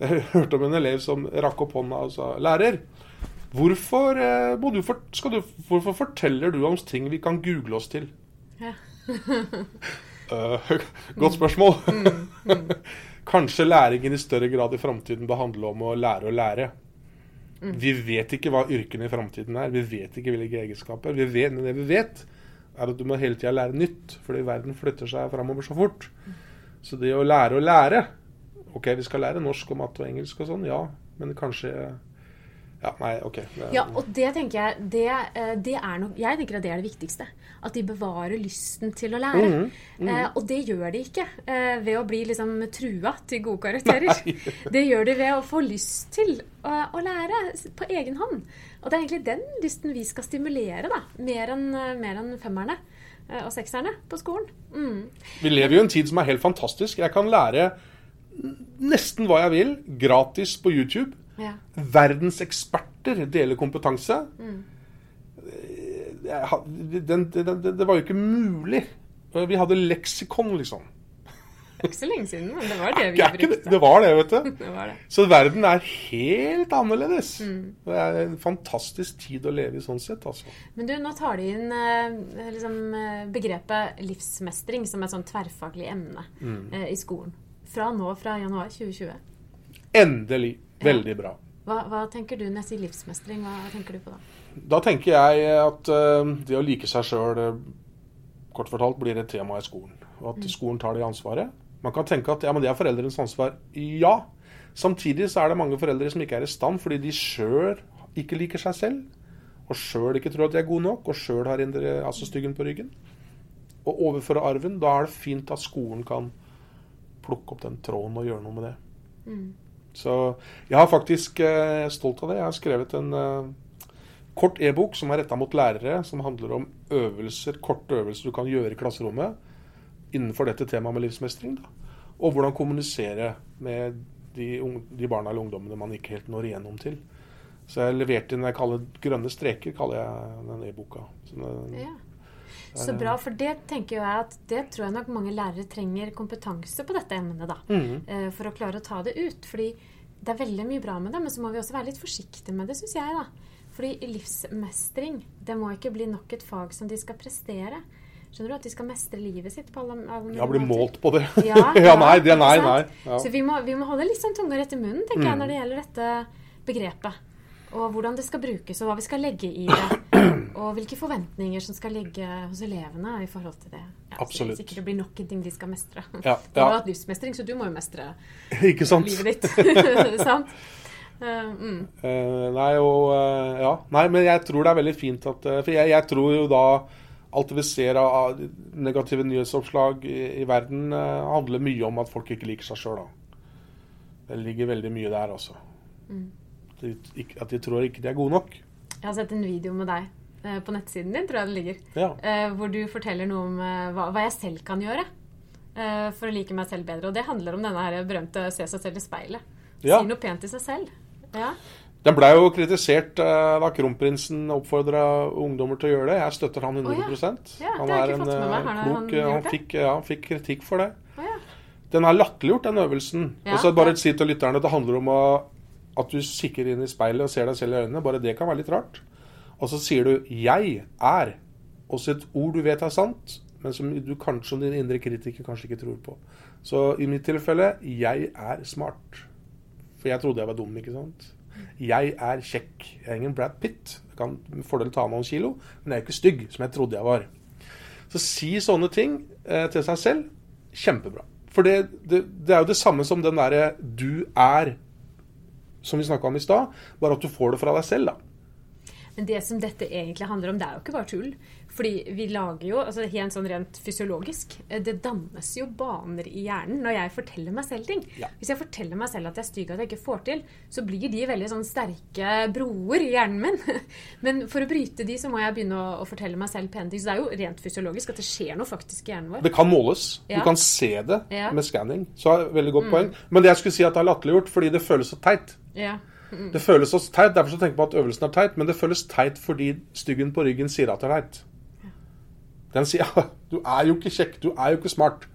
jeg hørte om en elev som rakk opp hånda og sa Lærer, hvorfor, eh, du du, hvorfor forteller du om ting vi kan google oss til? Ja. Eh, godt spørsmål. Mm, Kanskje læringen i større grad i framtiden bør handle om å lære å lære. Mm. Vi vet ikke hva yrkene i framtiden er. Vi vet ikke hvilke egenskaper. Vi vet, det vi vet, er at du må hele tida lære nytt, fordi verden flytter seg framover så fort. Så det å lære å lære Ok, vi skal lære norsk og matte og engelsk og sånn, ja, men kanskje Ja, nei, OK. Det, Ja, og det tenker jeg det, eh, det er nok, Jeg tenker at det er det viktigste. At de bevarer lysten til å lære. Mhm, Eh, og det gjør de ikke eh, ved å bli liksom trua til gode karakterer. Det gjør de ved å få lyst til å, å lære på egen hånd. Og det er egentlig den lysten vi skal stimulere, da. Mer enn en femmerne eh, og sekserne på skolen. Mm. Vi lever jo i en tid som er helt fantastisk. Jeg kan lære nesten hva jeg vil, gratis på YouTube. Ja. Verdens eksperter deler kompetanse. Mm. Ha- Den, den, den, det var jo ikke mulig. Vi hadde leksikon, liksom. Det er ikke så lenge siden, men det var det vi ikke, det- brukte. det var det, vet du. Det var det. Så verden er helt annerledes. Mm. Det er en fantastisk tid å leve i sånn sett, altså. Men du, nå tar de inn eh, liksom, eh, begrepet livsmestring som et sånn tverrfaglig emne Mm. eh, i skolen. Fra nå, fra januar 2020. Endelig. Veldig bra. Hva, hva tenker du når jeg sier livsmestring? Hva tenker du på da? Da tenker jeg at uh, det å like seg sjøl, kort fortalt, blir et tema i skolen. Og at skolen tar det ansvaret. Man kan tenke at ja, men det er foreldrenes ansvar. Ja. Samtidig så er det mange foreldre som ikke er i stand fordi de sjøl ikke liker seg selv. Og sjøl ikke tror at de er gode nok, og sjøl har indre, altså styggen på ryggen. Og overføre arven. Da er det fint at skolen kan plukke opp den tråden og gjøre noe med det. Mm. Så jeg har faktisk eh, stolt av det. Jeg har skrevet en eh, kort e-bok som er retta mot lærere, som handler om øvelser, korte øvelser du kan gjøre i klasserommet innenfor dette temaet med livsmestring. Da. Og hvordan kommunisere med de, unge, de barna eller ungdommene man ikke helt når igjennom til. Så jeg leverte inn jeg kaller grønne streker, kaller jeg den e-boka. Så den- Ja. Så bra, for det tenker jeg at det tror jeg nok mange lærere trenger kompetanse på dette emnet, da. Mhm. eh, For å klare å ta det ut. Fordi det er veldig mye bra med det, men så må vi også være litt forsiktige med det, syns jeg, da. Fordi livsmestring, det må ikke bli nok et fag som de skal prestere. Skjønner du? At de skal mestre livet sitt på alle, alle Ja, bli målt på det. Ja, ja, nei, det, nei, nei. Ja. Så vi må, vi må holde litt sånn tunga rett i munnen, tenker jeg, Mm. når det gjelder dette begrepet. Og hvordan det skal brukes, og hva vi skal legge i det. Og hvilke forventninger som skal ligge hos elevene i forhold til det. Ja, Absolutt. Så det blir nok en ting de skal mestre. Ja, Du har ja. hatt livsmestring, så du må jo mestre Ikke sant? livet ditt. Sant? Eh, mm. Eh, nei, og eh, Ja. Nei, men jeg tror det er veldig fint at For jeg, jeg tror jo da alt det vi ser av negative nyhetsoppslag i, i verden, handler mye om at folk ikke liker seg sjøl. Det ligger veldig mye der, altså. Mm. De, at de tror ikke de er gode nok. Jeg har sett en video med deg på nettsiden din, tror jeg det ligger. Ja. eh, hvor du forteller noe om eh, hva, hva jeg selv kan gjøre eh, for å like meg selv bedre. Og det handler om denne her berømte se seg selv i speilet. Ja. Si noe pent til seg selv. Ja. Den blei jo kritisert eh, da kronprinsen oppfordra ungdommer til å gjøre det. Jeg støtter han 100 oh, ja. Han er en eh, klok han Han, fikk, ja, han fikk kritikk for det. Oh, ja. Den er latterliggjort, den øvelsen. Og så bare si til lytterne at det handler om å, at du kikker inn i speilet og ser deg selv i øynene. Bare det kan være litt rart. Og så sier du 'jeg er'. Også et ord du vet er sant, men som du kanskje som din indre kritiker kanskje ikke tror på. Så i mitt tilfelle 'jeg er smart'. For jeg trodde jeg var dum, ikke sant. Jeg er kjekk. Jeg er ingen Brad Pitt. Jeg kan med fordel ta noen kilo, men jeg er ikke stygg, som jeg trodde jeg var. Så si sånne ting eh, til seg selv. Kjempebra. For det, det, det er jo det samme som den derre 'du er', som vi snakka om i stad, bare at du får det fra deg selv, da. Men det som dette egentlig handler om, det er jo ikke bare tull. Fordi vi lager jo, altså helt sånn rent fysiologisk, eh, det dannes jo baner i hjernen når jeg forteller meg selv ting. Ja. Hvis jeg forteller meg selv at jeg er stygg at jeg ikke får til, så blir de veldig sånn sterke broer i hjernen min. Men for å bryte de, så må jeg begynne å, å fortelle meg selv pene ting. Så det er jo rent fysiologisk at det skjer noe faktisk i hjernen vår. Det kan måles. Ja. Du kan se det Ja. med skanning. Så er det veldig godt poeng. Men det jeg skulle si at det er latterliggjort fordi det føles så teit. Ja. Det føles så teit, Derfor så tenker man at øvelsen er teit, men det føles teit fordi styggen på ryggen sier at det er teit. Den sier ja, du er jo ikke kjekk, du er jo ikke smart.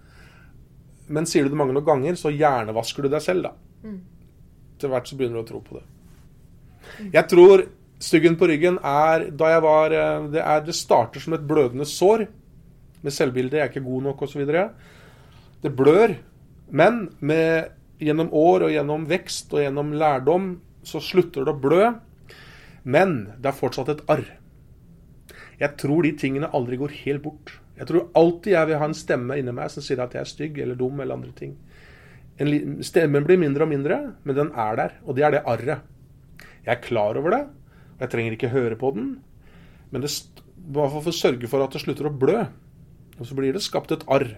Men sier du det mange nok ganger, så hjernevasker du deg selv, da. Til hvert så begynner du å tro på det. Jeg tror styggen på ryggen er da jeg var eh, Det, er, det starter som et blødende sår med selvbildet, jeg er ikke god nok osv. Det blør, men med, gjennom år og gjennom vekst og gjennom lærdom så slutter det å blø. Men det er fortsatt et arr. Jeg tror de tingene aldri går helt bort. Jeg tror alltid jeg vil ha en stemme inni meg som sier at jeg er stygg eller dum eller andre ting. En, stemmen blir mindre og mindre, men den er der. Og det er det arret. Jeg er klar over det, og jeg trenger ikke høre på den. Men det hvert fall for å sørge for at det slutter å blø. Og så blir det skapt et arr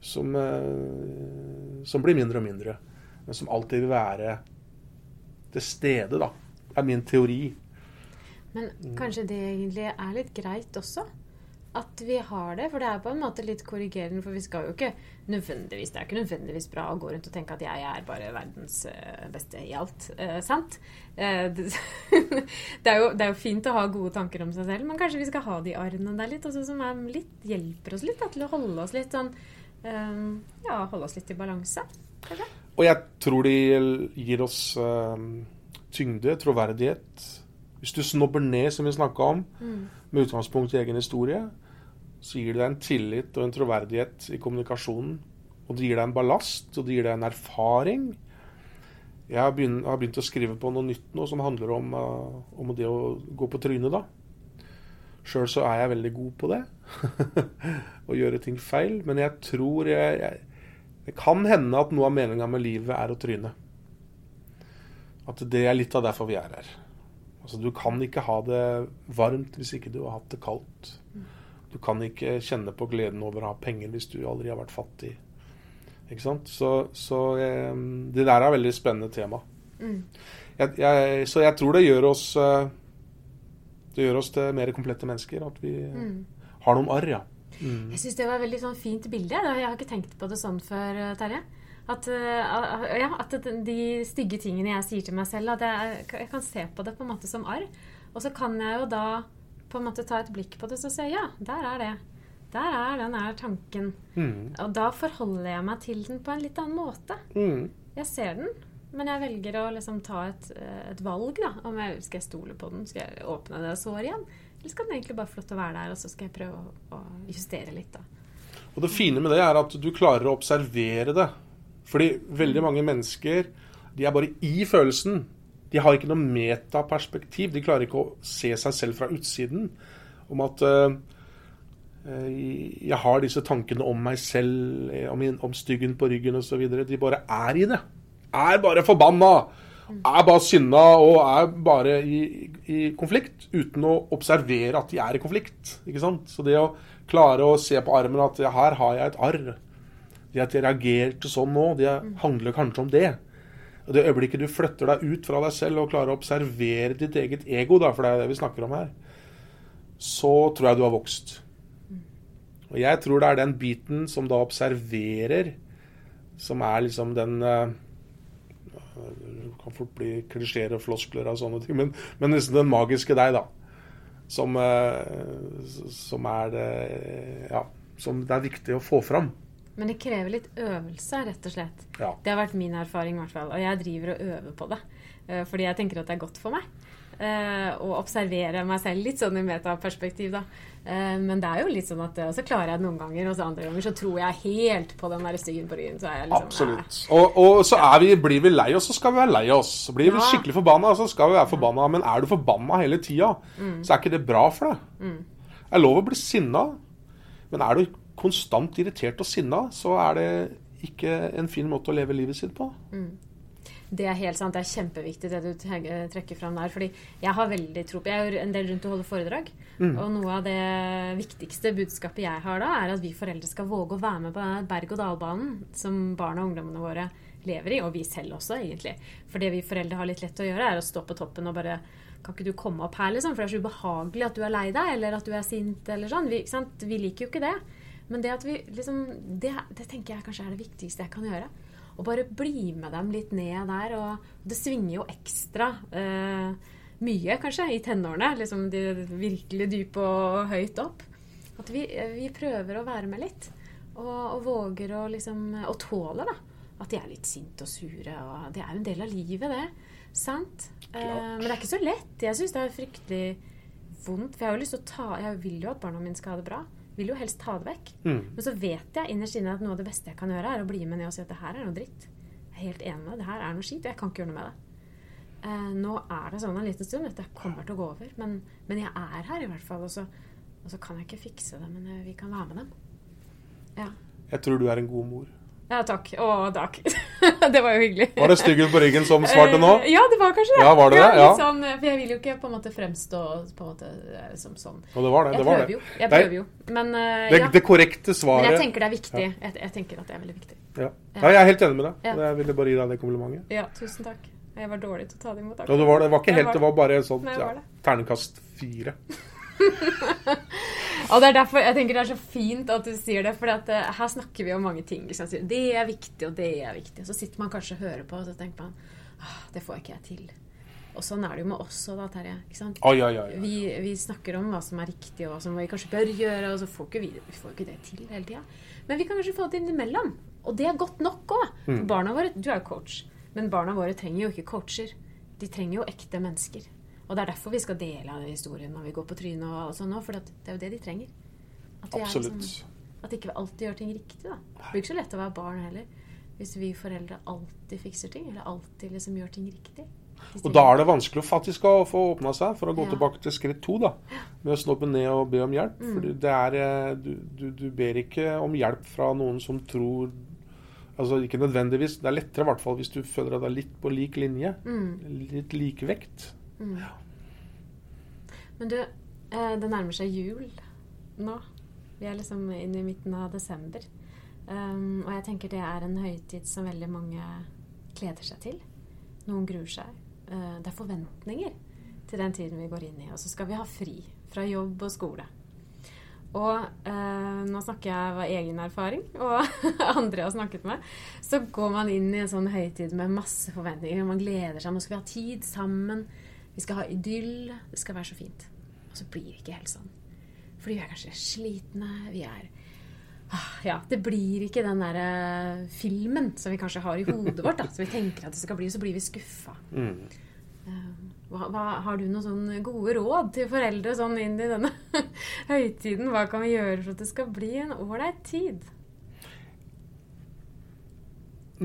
som, eh, som blir mindre og mindre. Men som alltid vil være til stede, da. er min teori. Men kanskje det egentlig er litt greit også? At vi har det? For det er på en måte litt korrigerende. For vi skal jo ikke nødvendigvis Det er ikke nødvendigvis bra å gå rundt og tenke at jeg er bare verdens eh, beste i alt. Eh, sant? Eh, det, det, er jo, det er jo fint å ha gode tanker om seg selv, men kanskje vi skal ha de arrene der litt, også, som litt, hjelper oss litt da, til å holde oss litt sånn eh, Ja, holde oss litt i balanse. Kanskje? Og jeg tror de gir oss uh, tyngde, troverdighet. Hvis du snobber ned, som vi snakka om, med utgangspunkt i egen historie, så gir det deg en tillit og en troverdighet i kommunikasjonen. Og det gir deg en ballast, og det gir deg en erfaring. Jeg har begynt, har begynt å skrive på noe nytt nå som handler om, uh, om det å gå på trynet, da. Sjøl så er jeg veldig god på det. å gjøre ting feil. Men jeg tror jeg, jeg Det kan hende at noe av meninga med livet er å tryne. At det er litt av derfor vi er her. Altså, du kan ikke ha det varmt hvis ikke du har hatt det kaldt. Du kan ikke kjenne på gleden over å ha penger hvis du aldri har vært fattig. Ikke sant? Så, så eh, det der er et veldig spennende tema. Mm. Jeg, jeg, så jeg tror det gjør oss eh, Det gjør oss til mer komplette mennesker. At vi Mm. har noen arr, ja. Mm. Jeg syns det var et veldig sånn fint bilde. Jeg har ikke tenkt på det sånn før, Terje. At, uh, ja, at de stygge tingene jeg sier til meg selv, at jeg, jeg kan se på det på en måte som arr. Og så kan jeg jo da på en måte ta et blikk på det og se ja, der er det. Der er den her tanken. Mm. Og da forholder jeg meg til den på en litt annen måte. Mm. Jeg ser den, men jeg velger å liksom ta et, eh, et valg. da, om jeg Skal jeg stole på den? Skal jeg åpne det såret igjen? Eller skal den egentlig bare få lov til å være der, og så skal jeg prøve å, å justere litt? da. Og det fine med det er at du klarer å observere det. Fordi veldig mange mennesker de er bare i følelsen. De har ikke noe metaperspektiv. De klarer ikke å se seg selv fra utsiden. Om at eh, jeg har disse tankene om meg selv, eh, om, om styggen på ryggen osv. De bare er i det. Er bare forbanna. Er bare sinna og er bare i, i konflikt uten å observere at de er i konflikt. Ikke sant? Så det å klare å se på armen at ja, her har jeg et arr. Det at jeg reagerte sånn nå, det handler kanskje om det. Og Det øyeblikket du flytter deg ut fra deg selv og klarer å observere ditt eget ego, da, for det er det vi snakker om her, så tror jeg du har vokst. Og jeg tror det er den biten som da observerer, som er liksom den eh, kan fort bli klisjeer og floskler og sånne ting, men, men liksom den magiske deg, da. Som, eh, som er det Ja, som det er viktig å få fram. Men det krever litt øvelse, rett og slett. Ja. Det har vært min erfaring, i hvert fall. Og jeg driver og øver på det. eh, Fordi jeg tenker at det er godt for meg. eh, Å observere meg selv litt sånn i metaperspektiv, da. Eh, Men det er jo litt sånn at Og så klarer jeg det noen ganger, og så andre ganger så tror jeg helt på den der styggen på ryggen. Så er jeg liksom Absolutt. Og, og så er vi, blir vi lei oss, så skal vi være lei oss. Blir vi Ja. skikkelig forbanna, så skal vi være forbanna. Men er du forbanna hele tida, Mm. så er ikke det bra for deg. Det er lov å bli sinna, men er du konstant irritert og sinna, så er det ikke en fin måte å leve livet sitt på. Det er helt sant. Det er kjempeviktig det du trekker fram der. Fordi jeg har veldig tro på Jeg er en del rundt og holder foredrag. Og noe av det viktigste budskapet jeg har da, er at vi foreldre skal våge å være med på den berg-og-dal-banen som barna og ungdommene våre lever i. Og vi selv også, egentlig. For det vi foreldre har litt lett å gjøre, er å stå på toppen og bare Kan ikke du komme opp her, liksom? For det er så ubehagelig at du er lei deg, eller at du er sint, eller sånn. Vi, vi liker jo ikke det. Men det at vi liksom det, det tenker jeg kanskje er det viktigste jeg kan gjøre. Og bare bli med dem litt ned der. Og det svinger jo ekstra eh, mye, kanskje, i tenårene. Liksom de virkelig dype og høyt opp. At vi, eh, vi prøver å være med litt. Og, og våger å liksom Og tåler, da. At de er litt sinte og sure. Og det er jo en del av livet, det. Sant? Eh, men det er ikke så lett. Jeg syns det er fryktelig vondt. For jeg har jo lyst til å ta Jeg vil jo at barna mine skal ha det bra. Vil jo helst ta det vekk. Mm. Men så vet jeg innerst inne at noe av det beste jeg kan gjøre, er å bli med ned og si at det her er noe dritt. Jeg er helt enig med deg. Det her er noe skit, og jeg kan ikke gjøre noe med det. Eh, nå er det sånn en liten stund. Dette kommer til å gå over. Men, men jeg er her, i hvert fall. Og så, og så kan jeg ikke fikse det, men eh, vi kan være med dem. Ja. Jeg tror du er en god mor. Ja, takk. Å, takk. det var jo hyggelig. Var det styggen på ryggen som svarte nå? Eh, Ja, det var kanskje det. Ja, var det det? litt Ja. Sånn, for jeg vil jo ikke på en måte fremstå på en måte eh, som sånn. Og det var det. Jeg det, var prøver det. jo. Jeg Nei, prøver jo. Men, uh, det, ja. det korrekte svaret Men jeg tenker det er viktig. Jeg, jeg tenker at det er veldig viktig. ja. ja, jeg er helt enig med deg. Ja. Jeg ville bare gi deg det komplimentet. Ja, tusen takk. Jeg var dårlig til å ta det imot. Ja, det var, det var ikke helt, det var bare sånn Nei, ja, det. terningkast fire. Og det er derfor jeg tenker det er så fint at du sier det. For her snakker vi om mange ting. Liksom. Det er viktig, og det er viktig. Så sitter man kanskje og hører på, og så tenker man ah, det får ikke jeg til. Og sånn er det jo med oss òg, da, Terje. Sant? ja, ja, oi. Vi, vi snakker om hva som er riktig, og hva som vi kanskje bør gjøre, og så får ikke vi, vi får ikke det til hele tida. Men vi kan kanskje få det innimellom. Og det er godt nok òg. Mm. Barna våre Du er jo coach, men barna våre trenger jo ikke coacher. De trenger jo ekte mennesker. Og det er derfor vi skal dele av historien når vi går på trynet og sånn òg, for det er jo det de trenger. At vi Absolutt. liksom- at ikke vi alltid gjør ting riktig, da. Det blir ikke så lett å være barn heller. Hvis vi foreldre alltid fikser ting, eller alltid liksom gjør ting riktig. Og da er det vanskelig faktisk å få åpna seg, for å gå Ja. tilbake til skritt to, da. Med å snoppe ned og be om hjelp. Mm. For det er eh, du, du, du ber ikke om hjelp fra noen som tror Altså ikke nødvendigvis. Det er lettere i hvert fall hvis du føler deg litt på lik linje. Mm. Litt likevekt. Mm. Men du, eh, det nærmer seg jul nå. Vi er liksom inne i midten av desember. Um, og jeg tenker det er en høytid som veldig mange kleder seg til. Noen gruer seg. Uh, det er forventninger til den tiden vi går inn i. Og så skal vi ha fri fra jobb og skole. Og uh, nå snakker jeg av egen erfaring, og andre jeg har snakket med. Så går man inn i en sånn høytid med masse forventninger. Man gleder seg. Nå skal vi ha tid sammen. Vi skal ha idyll. Det skal være så fint. Og så blir det ikke helt sånn. Fordi vi er kanskje slitne. Vi er ah, Ja, det blir ikke den der filmen som vi kanskje har i hodet vårt. Da, som vi tenker at det skal bli, så blir vi skuffa. Mm. Hva, hva, har du noen sånne gode råd til foreldre sånn inn i denne høytiden? Hva kan vi gjøre for at det skal bli en ålreit tid?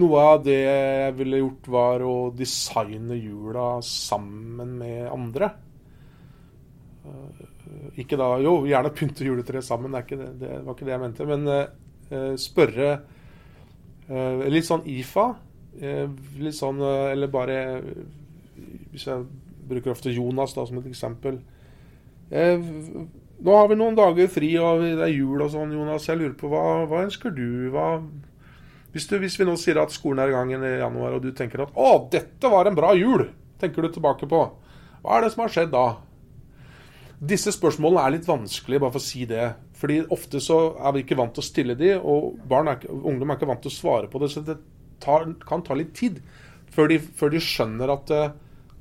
Noe av det jeg ville gjort, var å designe jula sammen med andre. Eh, Ikke da Jo, gjerne pynte juletreet sammen, det, det, det var ikke det jeg mente. Men eh, spørre eh, Litt sånn IFA. eh, litt sånn Eller bare Hvis jeg bruker ofte Jonas da som et eksempel. Nå har vi noen dager fri, og det er jul og sånn, Jonas. Jeg lurer på hva, hva ønsker du? Hva hvis, du, hvis vi nå sier at skolen er i gang i januar, og du tenker at 'Å, dette var en bra jul', tenker du tilbake på. Hva er det som har skjedd da? Disse spørsmålene er litt vanskelige, bare for å si det. Fordi ofte så er vi ikke vant til å stille de, og barn er ungdom er ikke vant til å svare på det. Så det tar, kan ta litt tid før de, før de skjønner at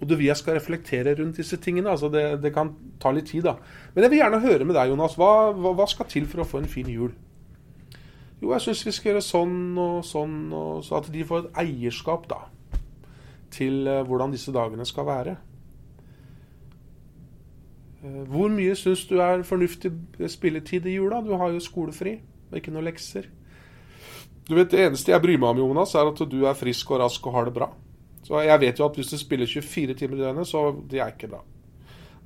du vil jeg skal reflektere rundt disse tingene. altså det, det, kan ta litt tid, da. Men jeg vil gjerne høre med deg, Jonas. Hva, hva, hva skal til for å få en fin jul? Jo, jeg syns vi skal gjøre sånn og sånn, og så at de får et eierskap da, til uh, hvordan disse dagene skal være. Uh, hvor mye syns du er fornuftig spilletid i jula? Du har jo skolefri og ikke noe lekser. Du vet, Det eneste jeg bryr meg om, Jonas, er at du er frisk og rask og har det bra. Så jeg vet jo at hvis du spiller 24 timer i døgnet, så det er ikke bra.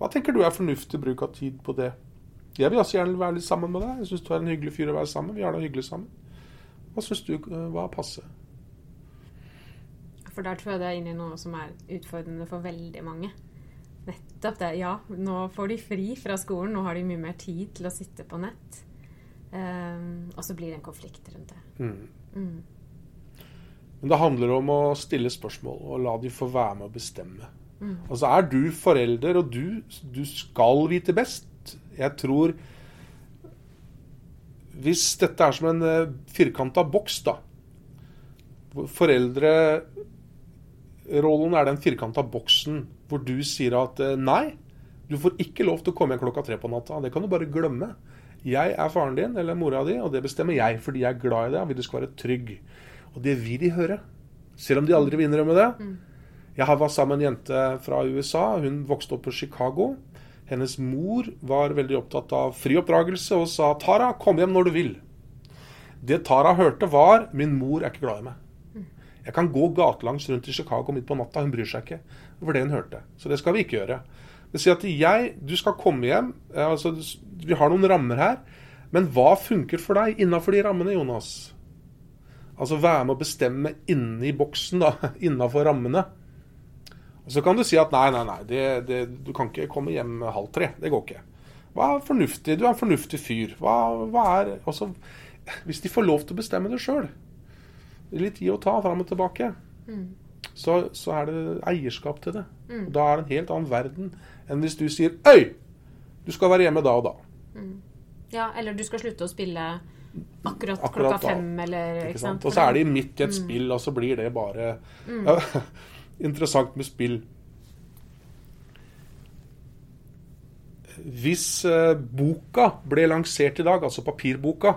Hva tenker du er fornuftig bruk av tid på det? Jeg vil også gjerne være litt sammen med deg. Jeg syns du er en hyggelig fyr å være sammen med. Vi har det hyggelig sammen. Hva syns du var passe? For der tror jeg det er inne i noe som er utfordrende for veldig mange. Nettopp det. Ja, nå får de fri fra skolen. Nå har de mye mer tid til å sitte på nett. Um, og så blir det en konflikt rundt det. Mm. Mm. Men det handler om å stille spørsmål og la de få være med å bestemme. Mm. Altså Er du forelder, og du, du skal vite best Jeg tror Hvis dette er som en eh, firkanta boks, da Foreldrerollen er den firkanta boksen hvor du sier at uh, nei, du får ikke lov til å komme hjem klokka tre på natta. Det kan du bare glemme. Jeg er faren din eller mora di, og det bestemmer jeg fordi jeg er glad i deg og vil du skal være trygg. Og det vil de høre. Selv om de aldri vil innrømme det. Mm. Jeg var sammen med en jente fra USA. Hun vokste opp på Chicago. Hennes mor var veldig opptatt av fri oppdragelse og sa 'Tara, kom hjem når du vil'. Det Tara hørte, var 'Min mor er ikke glad i meg'. Jeg kan gå gatelangs rundt i Chicago midt på natta, hun bryr seg ikke. Det var det hun hørte. Så det skal vi ikke gjøre. Det sier at jeg, du skal komme hjem. altså Vi har noen rammer her. Men hva funker for deg innafor de rammene, Jonas? Altså være med å bestemme inni boksen, da, innafor rammene. Så kan du si at nei, nei, nei, det, det, du kan ikke komme hjem halv tre. Det går ikke. Hva er fornuftig? Du er en fornuftig fyr. Hva, hva er altså, Hvis de får lov til å bestemme det sjøl, litt gi og ta fram og tilbake, mm. så, så, er det eierskap til det. Mm. Da er det en helt annen verden enn hvis du sier Øy! Du skal være hjemme da og da. Mm. Ja, eller du skal slutte å spille Akkurat, Akkurat klokka fem, eller ikke sant? Og så er de midt i et mm. spill, og så blir det bare mm. interessant med spill. Hvis eh, boka ble lansert i dag, altså papirboka,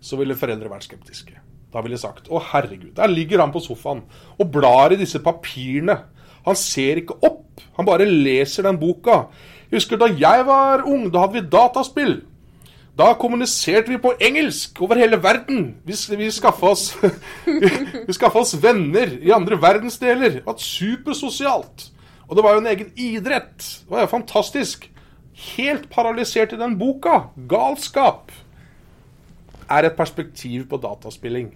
så ville foreldre vært skeptiske. Da ville jeg sagt å herregud, der ligger han på sofaen og blar i disse papirene. Han ser ikke opp, han bare leser den boka. Jeg husker da jeg var ung, da hadde vi dataspill. Da kommuniserte vi på engelsk over hele verden. Vi, vi skaffa oss, oss, venner i andre verdensdeler. Det var supersosialt. Og det var jo en egen idrett. Det var jo fantastisk. Helt paralysert i den boka. Galskap. Er et perspektiv på dataspilling.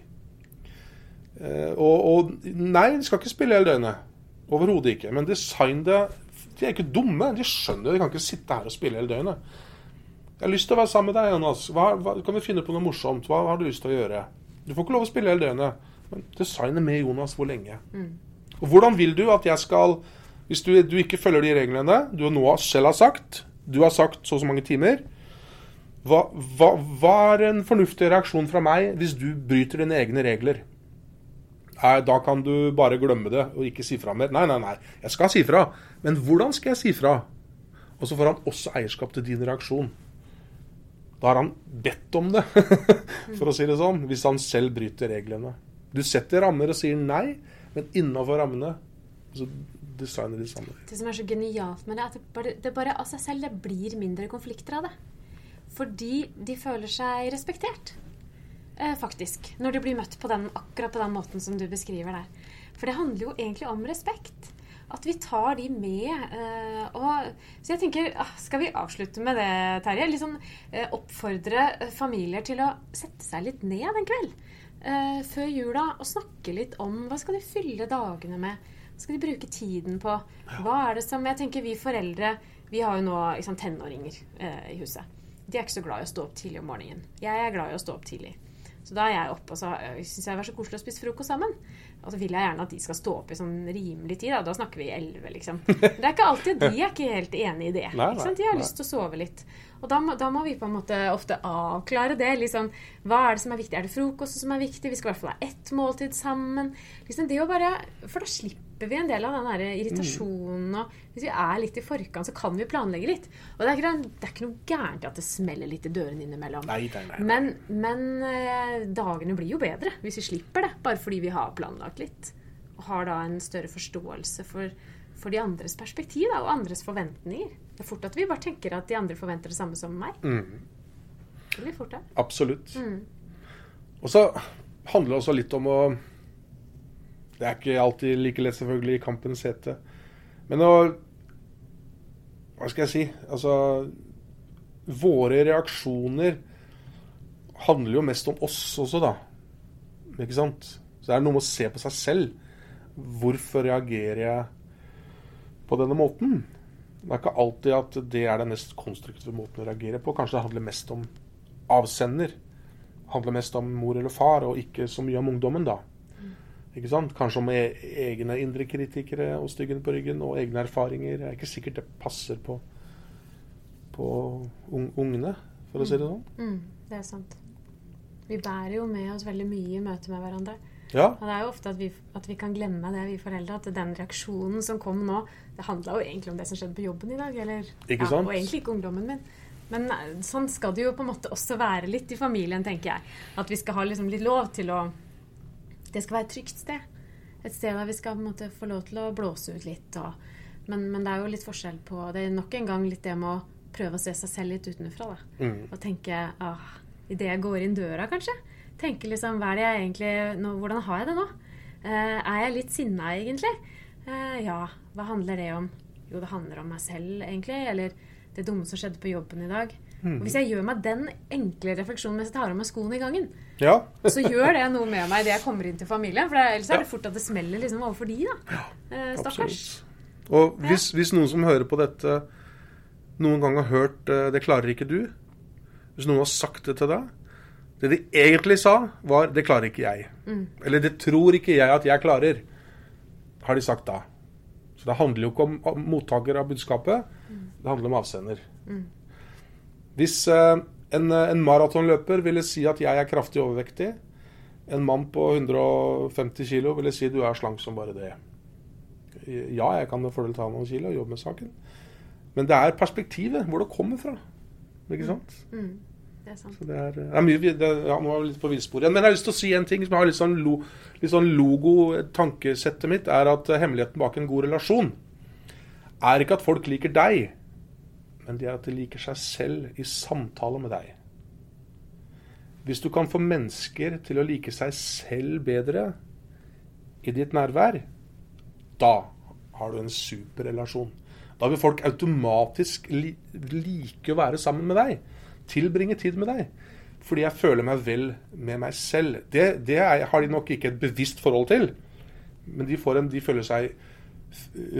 Eh, og, og nei, de skal ikke spille hele døgnet. Overhodet ikke. Men design det De er ikke dumme. De skjønner de kan ikke sitte her og spille hele døgnet. Jeg har lyst til å være sammen med deg, Jonas. Hva, hva, kan vi finne på noe morsomt? Hva, har du lyst til å gjøre? Du får ikke lov å spille hele døgnet. Men designe med Jonas hvor lenge? Mm. Og hvordan vil du at jeg skal Hvis du, du ikke følger de reglene du nå selv har sagt, du har sagt så og så mange timer hva, hva, hva, er en fornuftig reaksjon fra meg hvis du bryter dine egne regler? Nei, da kan du bare glemme det og ikke si fra mer. Nei, nei, nei. Jeg skal si fra. Men hvordan skal jeg si fra? Og så får han også eierskap til din reaksjon. Da har han bedt om det, for å si det sånn, hvis han selv bryter reglene. Du setter rammer og sier nei, men innafor rammene så designer de samme. Det som er så genialt med det, er at det bare, det bare av seg selv det blir mindre konflikter av det. Fordi de føler seg respektert, eh, faktisk. Når de blir møtt på den, akkurat på den måten som du beskriver der. For det handler jo egentlig om respekt at vi tar de med. Uh, og, så jeg tenker, ah, Skal vi avslutte med det, Terje? Liksom, uh, oppfordre familier til å sette seg litt ned en kveld før jula og snakke litt om hva skal de fylle dagene med. Hva skal de bruke tiden på? Hva er det som Jeg tenker vi foreldre Vi har jo nå liksom, tenåringer i huset. De er ikke så glad i å stå opp tidlig om morgenen. Jeg er glad i å stå opp tidlig. Så da er jeg oppe, og så syns jeg det er så koselig å spise frokost sammen. Og så vil jeg gjerne at de skal stå opp i sånn rimelig tid. Da, da snakker vi elleve, liksom. Men det er ikke alltid de er ikke helt enig i det. Nei, ikke sant? De har nei. lyst til å sove litt. Og da må, da må vi på en måte ofte avklare det. Liksom, hva er det som er viktig? Er det frokost som er viktig? Vi skal i hvert fall ha ett måltid sammen. Liksom det å bare, for da slipper vi en del av den der irritasjonen. Og hvis vi er litt i forkant, så kan vi planlegge litt. Og det er ikke, det er ikke noe gærent i at det smeller litt i dørene innimellom. Nei, nei, nei. Men, men eh, dagene blir jo bedre hvis vi slipper det, bare fordi vi har planlagt litt. Og har da en større forståelse for, for de andres perspektiv da, og andres forventninger. Det er fort at vi bare tenker at de andre forventer det samme som meg. Mm, Det blir fort da. absolutt. Mm. Og så handler det også litt om å Det er ikke alltid like lett, selvfølgelig, i kampens hete. Men å Hva skal jeg si? Altså Våre reaksjoner handler jo mest om oss også, da. Ikke sant? Så det er noe med å se på seg selv. Hvorfor reagerer jeg på denne måten? Det er ikke alltid at det er den mest konstruktive måten å reagere på. Kanskje det handler mest om avsender. Handler mest om mor eller far, og ikke så mye om ungdommen, da. Ikke sant? Kanskje om e egne indre kritikere og styggen på ryggen, og egne erfaringer. Det er ikke sikkert det passer på, på un ungene, for å si det sånn. Mm, det er sant. Vi bærer jo med oss veldig mye i møte med hverandre. Ja, Og det er jo ofte at vi, at vi kan glemme det, vi foreldre. At den reaksjonen som kom nå, det handla jo egentlig om det som skjedde på jobben i dag. Eller, ja. Og egentlig ikke ungdommen min. Men eh, sånn skal det jo på en måte også være litt i familien, tenker jeg. At vi skal ha liksom litt lov til å Det skal være et trygt sted. Et sted der vi skal måte få lov til å blåse ut litt. Og, men, men det er jo litt forskjell på Det er nok en gang litt det med å prøve å se seg selv litt utenfra. mm. Og tenke ah, Idet jeg går inn døra, kanskje. Tenke liksom Hva er det jeg egentlig nå, Hvordan har jeg det nå? Eh, er jeg litt sinna, egentlig? Eh, ja. Hva handler det om? Jo, det handler om meg selv, egentlig. Eller det dumme som skjedde på jobben i dag. Mm. Hvis jeg gjør meg den enkle refleksjonen mens jeg tar av meg skoene i gangen, ja. så gjør det noe med meg idet jeg kommer inn til familien. For ellers er det fort at det smeller liksom overfor de, da. Eh, stakkars. Og hvis, hvis noen som hører på dette, noen gang har hørt eh, 'det klarer ikke du', hvis noen har sagt det til deg Det de egentlig sa, var 'det klarer ikke jeg'. Mm. Eller 'det tror ikke jeg at jeg klarer', har de sagt da. Så det handler jo ikke om om mottaker av budskapet, det handler om avsender. Mm. Hvis eh, en, eh, en maratonløper ville si at jeg er kraftig overvektig, en mann på 150 kg ville si du er slank som bare det. Ja, jeg kan med fordel ta noen kilo og jobbe med saken. Men det er perspektivet, hvor det kommer fra. Ikke sant? Mm. Det er sant. Så det er, det er mye, det, ja, Nå er vi litt på villspor igjen. Men jeg har lyst til å si en ting som har litt sånn, lo, litt sånn logo Tankesettet mitt er at eh, hemmeligheten bak en god relasjon er ikke at folk liker deg, men det er at de liker seg selv i samtale med deg. Hvis du kan få mennesker til å like seg selv bedre i ditt nærvær, da har du en super relasjon. Da vil folk automatisk li like å være sammen med deg. Tilbringe tid med deg. Fordi jeg føler meg vel med meg selv. Det, det har de nok ikke et bevisst forhold til. Men de, en, de føler seg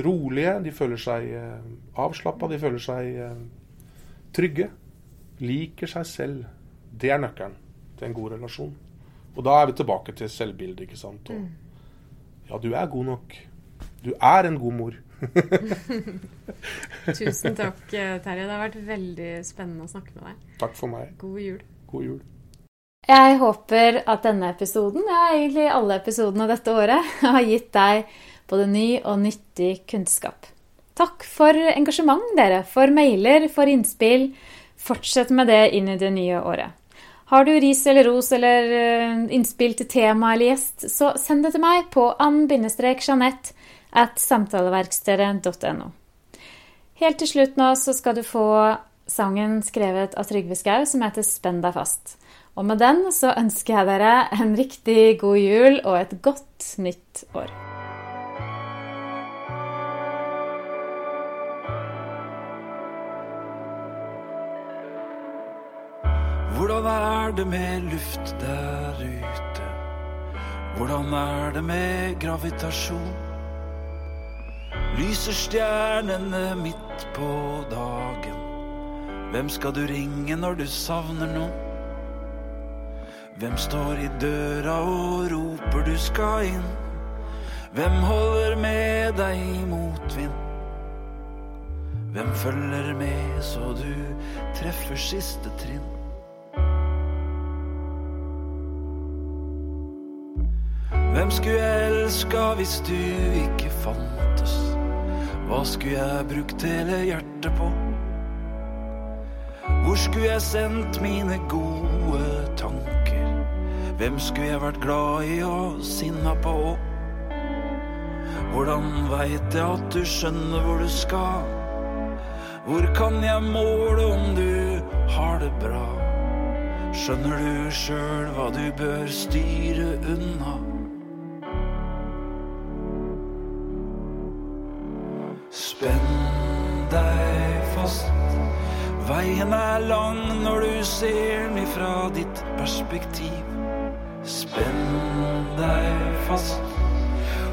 rolige, de føler seg eh, avslappa, de føler seg eh, trygge. Liker seg selv. Det er nøkkelen til en god relasjon. Og da er vi tilbake til selvbildet, ikke sant. Og, ja, du er god nok. Du er en god mor. Tusen takk, eh, Terje. Det har vært veldig spennende å snakke med deg. Takk for meg. God jul. God jul. Jeg håper at denne episoden, ja egentlig alle episodene dette året, har gitt deg både ny og nyttig kunnskap. Takk for engasjement, dere. For mailer, for innspill. Fortsett med det inn i det nye året. Har du ris eller ros eller eh, innspill til tema eller gjest, så send det til meg på ann-jeanette at samtaleverkstedet.no. Helt til slutt nå så skal du få sangen skrevet av Trygve Skau som heter 'Spenn deg fast'. Og med den så ønsker jeg dere en riktig god jul og et godt nytt år. Er det med luft der ute? Hvordan er det med gravitasjon? Lyser stjernene midt på dagen? Hvem skal du ringe når du savner noen? Hvem står i døra og roper du skal inn? Hvem holder med deg i motvind? Hvem følger med så du treffer siste trinn? Hvem skulle jeg elska hvis du ikke fantes? Hva skulle jeg brukt hele hjertet på? Hvor skulle jeg sendt mine gode tanker? Hvem skulle jeg vært glad i og sinna på? Hvordan veit jeg at du skjønner hvor du skal? Hvor kan jeg måle om du har det bra? Skjønner du sjøl hva du bør styre unna? Spenn deg fast. Veien er lang når du ser den ifra ditt perspektiv. Spenn deg fast.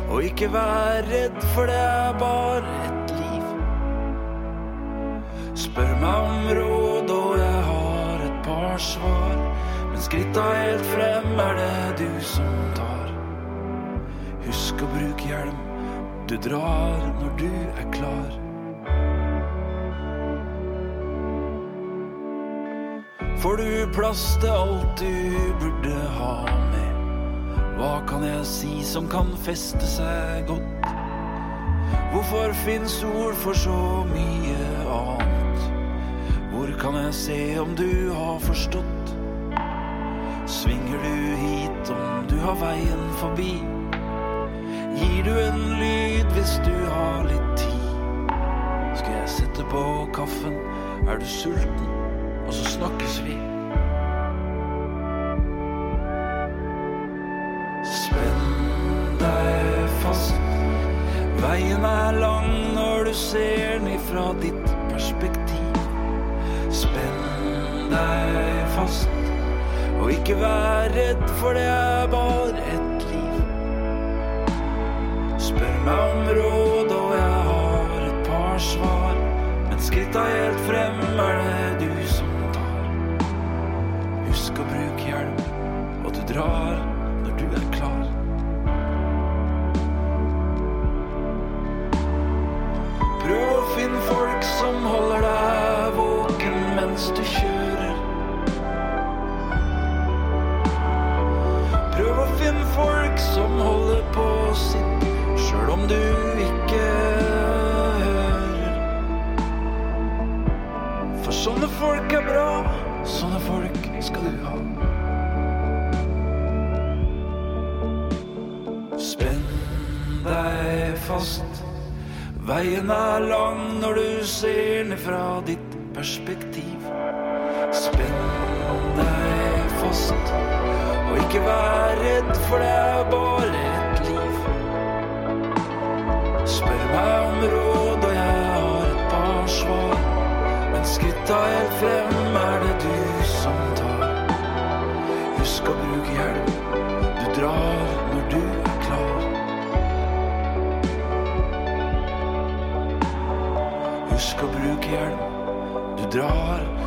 Og ikke vær redd, for det er bare et liv. Spør meg om råd, og jeg har et par svar. Men skritta helt frem er det du som tar. Husk å bruke hjelm. Du drar når du er klar. Får du plass til alt du burde ha med? Hva kan jeg si som kan feste seg godt? Hvorfor fins ord for så mye annet? Hvor kan jeg se om du har forstått? Svinger du hit om du har veien forbi? Gir du en lyd hvis du har litt tid? Skal jeg sette på kaffen? Er du sulten? Og så snakkes vi. Spenn deg fast. Veien er lang når du ser den ifra ditt perspektiv. Spenn deg fast. Og ikke vær redd, for det er bare meg om råd, og jeg har et par svar. Men skritta helt frem er det du som tar. Husk å bruke hjelm, og du drar fra ditt perspektiv. Spenn deg fast. Og ikke vær redd, for det er bare Husk å bruke hjelm. Du drar